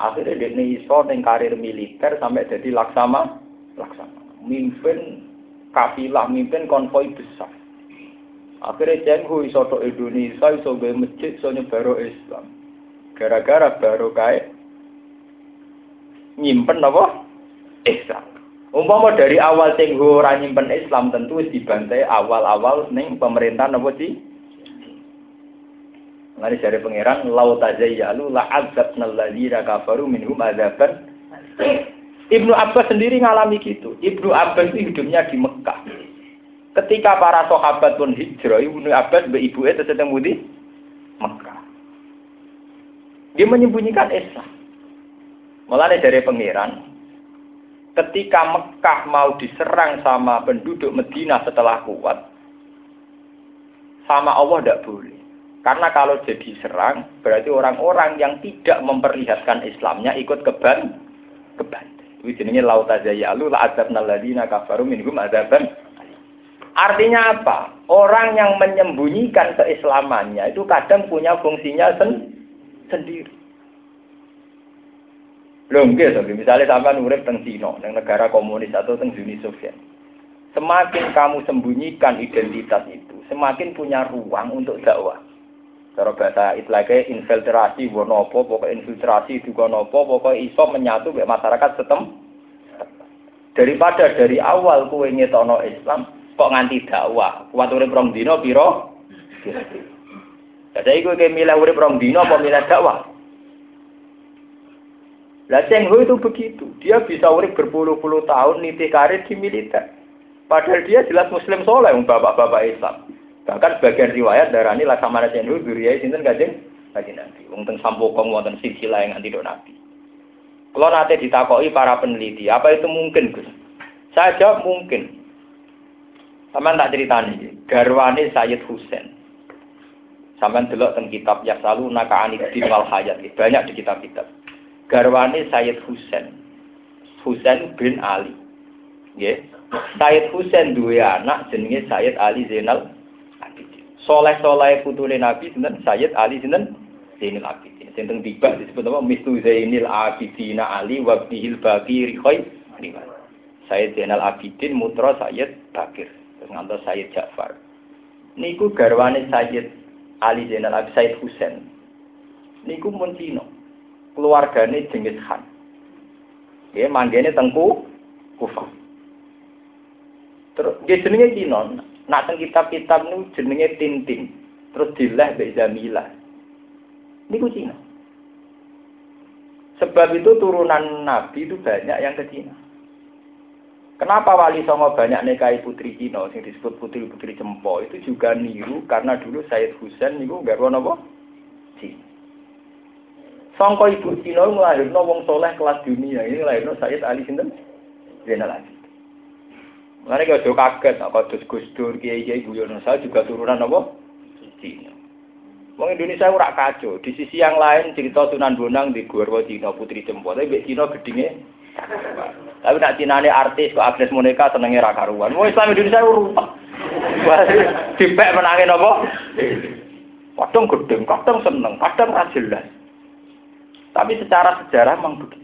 Akhirnya dia iso ning karir militer sampai jadi laksama, laksama. Mimpin kafilah, mimpin konvoi besar. Akhirnya cenghu iso to Indonesia, iso gawe masjid, iso nyebaro Islam. Gara-gara baru kae nyimpen apa? Islam. Umpama dari awal cenghu ora nyimpen Islam tentu dibantai awal-awal ning pemerintahan apa sih? Lari dari pangeran lau tazayyalu la azabna alladziina kafaru minhum adzaban. Ibnu Abbas sendiri ngalami gitu. Ibnu Abbas itu hidupnya di Mekah. Ketika para sahabat pun hijrah, Ibnu Abbas be ibu itu sedang mudi Mekah. Dia menyembunyikan Islam. Mulai dari pangeran, ketika Mekah mau diserang sama penduduk Medina setelah kuat, sama Allah tidak boleh. Karena kalau jadi serang, berarti orang-orang yang tidak memperlihatkan Islamnya ikut keban, keban. Itu jenenge lautazayalu la azabna alladziina kafaru minhum adzaban Artinya apa? Orang yang menyembunyikan keislamannya itu kadang punya fungsinya sen sendiri. Nggih to, misalnya sampean urip teng Cina, teng negara komunis atau teng Uni Soviet. Semakin kamu sembunyikan identitas itu, semakin punya ruang untuk dakwah. Cara bahasa itlake infiltrasi wonopo, pokok infiltrasi juga nopo, pokok iso menyatu ke masyarakat setem. Daripada dari awal kue ngetono Islam, kok nganti dakwah. Kuat urip rong dino piro? Jadi kayak milih urip rong dino apa milih dakwah? Lah Cheng Ho itu begitu. Dia bisa urip berpuluh-puluh tahun nitih karir di militer. Padahal dia jelas muslim soleh, bapak-bapak Islam. Bahkan sebagian riwayat darah ini laksamana Ho duriai sinten kajeng kaji nanti. Wonten sampokong wonten silsilah yang anti nabi. Kalau nanti ditakoi para peneliti, apa itu mungkin Gus? Saya jawab mungkin. Sama tak cerita nih, garwane Sayyid Husain. Sama delok tentang kitab yang selalu naka anidin wal hayat. Banyak di kitab-kitab garwane Sayyid Husain. Husain bin Ali. Nggih. Sayyid Husain duwe anak jenenge Sayyid Ali Zainal. Soleh-soleh putune Nabi sinten Sayyid Ali sinten Zainal Abidin. Sinten tiba disebut apa Mistu Zainil Abidin Ali wa bihil Bakir khoy Sayyid Zainal Abidin mutra Sayyid Bakir. Terus ngantos Sayyid Ja'far. Niku garwane Sayyid Ali Zainal Abidin Sayyid Husain. Niku mun Cina keluargane jenis Han. Ya manggene tengku Kufah. Terus dia jenenge Cina. Nak kitab-kitab nu jenenge Tintin. Terus dilah mbek Jamila. Niku Cina. Sebab itu turunan Nabi itu banyak yang ke Cina. Kenapa Wali Songo banyak nekai putri Cina yang disebut putri-putri Cempo itu juga niru karena dulu Sayyid Husain niku garwa napa? Cina. Sangka ibu Cina nglahirno wong soleh kelas dunia. Ini nglahirno Sayyid Ali sinten? Zainal Abidin. Kok do kaget kok kados Gus Dur kiai-kiai guyono saya juga turunan apa? Cina. Wong Indonesia ora kacau. Di sisi yang lain cerita Sunan Bonang di Gurwa Cina Putri Jempol. Tapi Cina gedinge (laughs) tapi nak Cina ini artis kok Agnes Monica senengnya ra karuan. Mau Islam Indonesia rusak. (laughs) Dipek menangin apa? Kadang gedeng, kadang seneng, kadang ra jelas. Tapi secara sejarah memang begitu.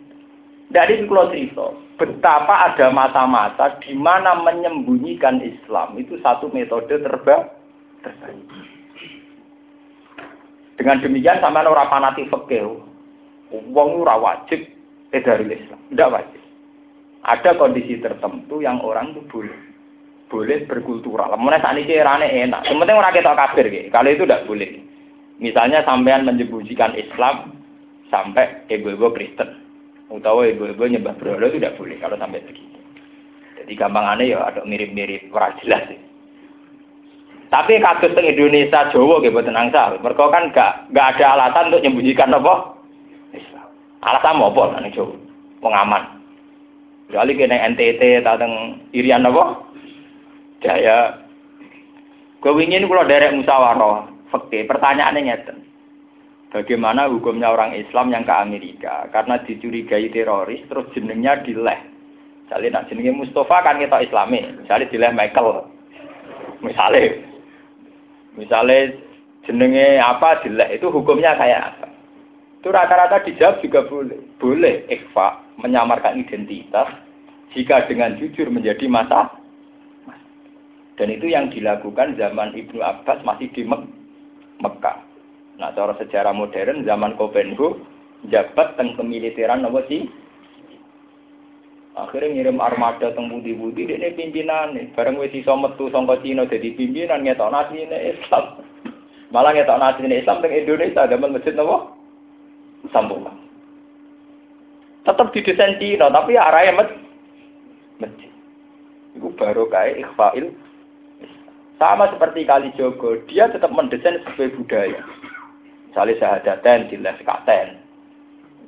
Dari kalau cerita, betapa ada masa-masa di mana menyembunyikan Islam itu satu metode terbaik. Dengan demikian sama orang fanatik fakir, uang ora wajib dari Islam, tidak wajib. Ada kondisi tertentu yang orang itu boleh boleh berkultural. Mulai saat ini erane enak. Sementing orang kita kafir, kalau itu tidak boleh. Misalnya sampean menyembunyikan Islam, sampai ibu-ibu Kristen utawa ibu-ibu nyembah berhala itu tidak boleh kalau sampai begitu. Jadi gampangannya ya ada mirip-mirip ora jelas sih. Tapi kasus di Indonesia Jawa gitu tenang sah. Mereka kan gak gak ada alasan untuk menyembunyikan apa. Alasan apa nih Jawa? Pengaman. Kali kena NTT atau Irian apa? Jaya. Ingin kalau derek musyawarah, fakti pertanyaannya nyata. Bagaimana hukumnya orang Islam yang ke Amerika karena dicurigai teroris terus jenengnya dileh. Misalnya nak jenengnya Mustafa kan kita Islami, misalnya dileh Michael. Misalnya, misalnya jenenge apa dileh itu hukumnya kayak apa? Itu rata-rata dijawab juga boleh. Boleh ikhfa menyamarkan identitas jika dengan jujur menjadi masa dan itu yang dilakukan zaman Ibnu Abbas masih di Mekah. Nah, cara sejarah modern zaman Kopenhu jabat teng kemiliteran apa sih? Akhirnya ngirim armada teng budi-budi ini pimpinan nih. Bareng wis iso metu sangka Cina jadi pimpinan ngetok nasine Islam. (laughs) Malah ngetok nasine Islam teng Indonesia zaman masjid napa? Sambung. Tetap didesain Cina tapi arahnya masjid. Itu baru kayak ikhfail sama seperti Kali Jogo, dia tetap mendesain sebagai budaya. Misalnya sahadaten di les katen.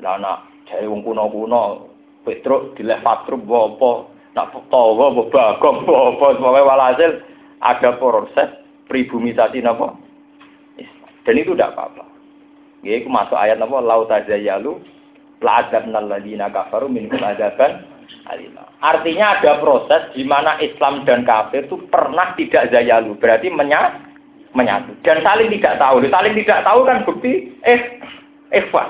Lah nak jare wong kuno-kuno Petruk di les Fatrub apa nak tawa apa bagong apa walhasil ada proses pribumisasi napa dan itu tidak apa-apa. Ya, itu masuk ayat napa lau tazayalu la adabnal ladina kafaru minkum adaban alima. Artinya ada proses di mana Islam dan kafir itu pernah tidak zayalu, berarti menyatu menyatu dan saling tidak tahu. Saling tidak tahu kan bukti eh ikhwan.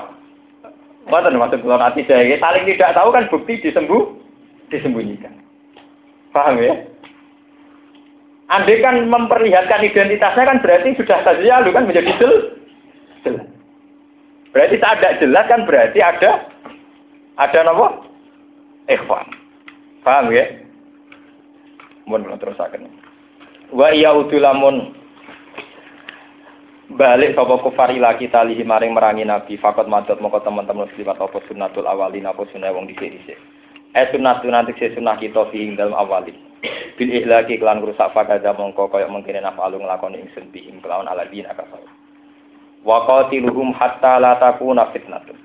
Mboten maksud kula nanti saya saling tidak tahu kan bukti disembuh disembunyikan. Paham ya? Andai kan memperlihatkan identitasnya kan berarti sudah saja kan menjadi jelas. Berarti tak ada jelas kan berarti ada ada apa? Ikhwan. Paham ya? Mohon terus akan. Wa iya udulamun balik sapa kufar ila kita lihi maring merangi nabi. Fakot madot moko teman-teman muslimat apa sunnatul awalin apa sunah wong dhisik-dhisik. Eh sunah sunah dhisik sunah kita fi ing dalem awalin. Bil ihlaki kelan rusak fakada mongko kaya mungkin nafalu nglakoni ingsun bihim kelawan aladina kafir wa qatiluhum hatta la takuna fitnatun.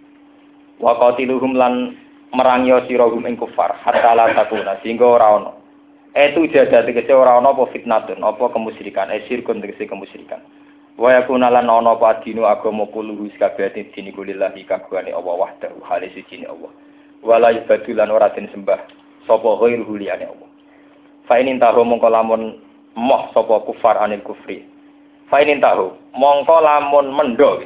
Wa qatiluhum lan merangi sira hum ing kufar hatta la takuna sehingga ora ono. Itu jadah tegese ora ono apa fitnatun apa kemusyrikan. Eh sirkun tegese kemusyrikan Wa yakuna lan ana apa dino agama kuluhu sakabehane dini kulillahi kagungane Allah wahdahu hale suci Allah. Wala yubadu lan ora den sembah sapa ghairuhu liyane Allah. Fa in tahu mongko lamun moh sapa kufar anil kufri. Fa in tahu mongko lamun mendo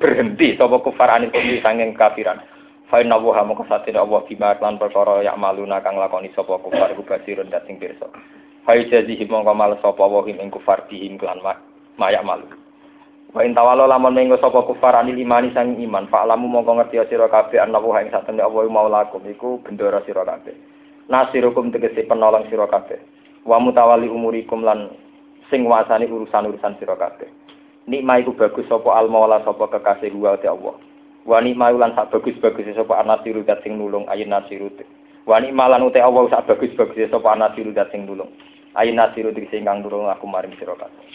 berhenti sapa kufar anil kufri sanging kafiran. Fa inna wa mongko satene Allah bima lan perkara ya maluna kang lakoni sapa kufar ku basirun dating pirsa. Fa jazihi mongko males sapa wa ing kufar dihim kelan mayak malu. Wa in tawalo lamun mengko sapa kufar anil imani sang iman, fa alamu mongko ngerti sira kabeh ana wa ing satemene Allah maulakum iku bendera sira kabeh. Nasirukum tegese penolong sira kabeh. Wa mutawali umurikum lan sing wasani urusan-urusan sira kabeh. Nikmah iku bagus sapa al maula sapa kekasih wa te Allah. Wa nikmah lan sak bagus-bagus sapa anasiru dat sing nulung ayun nasiru. Wa nikmah lan ute Allah sak bagus-bagus sapa anasiru dat sing nulung. Ayun nasiru tegese ingkang nulung aku maring sira kabeh.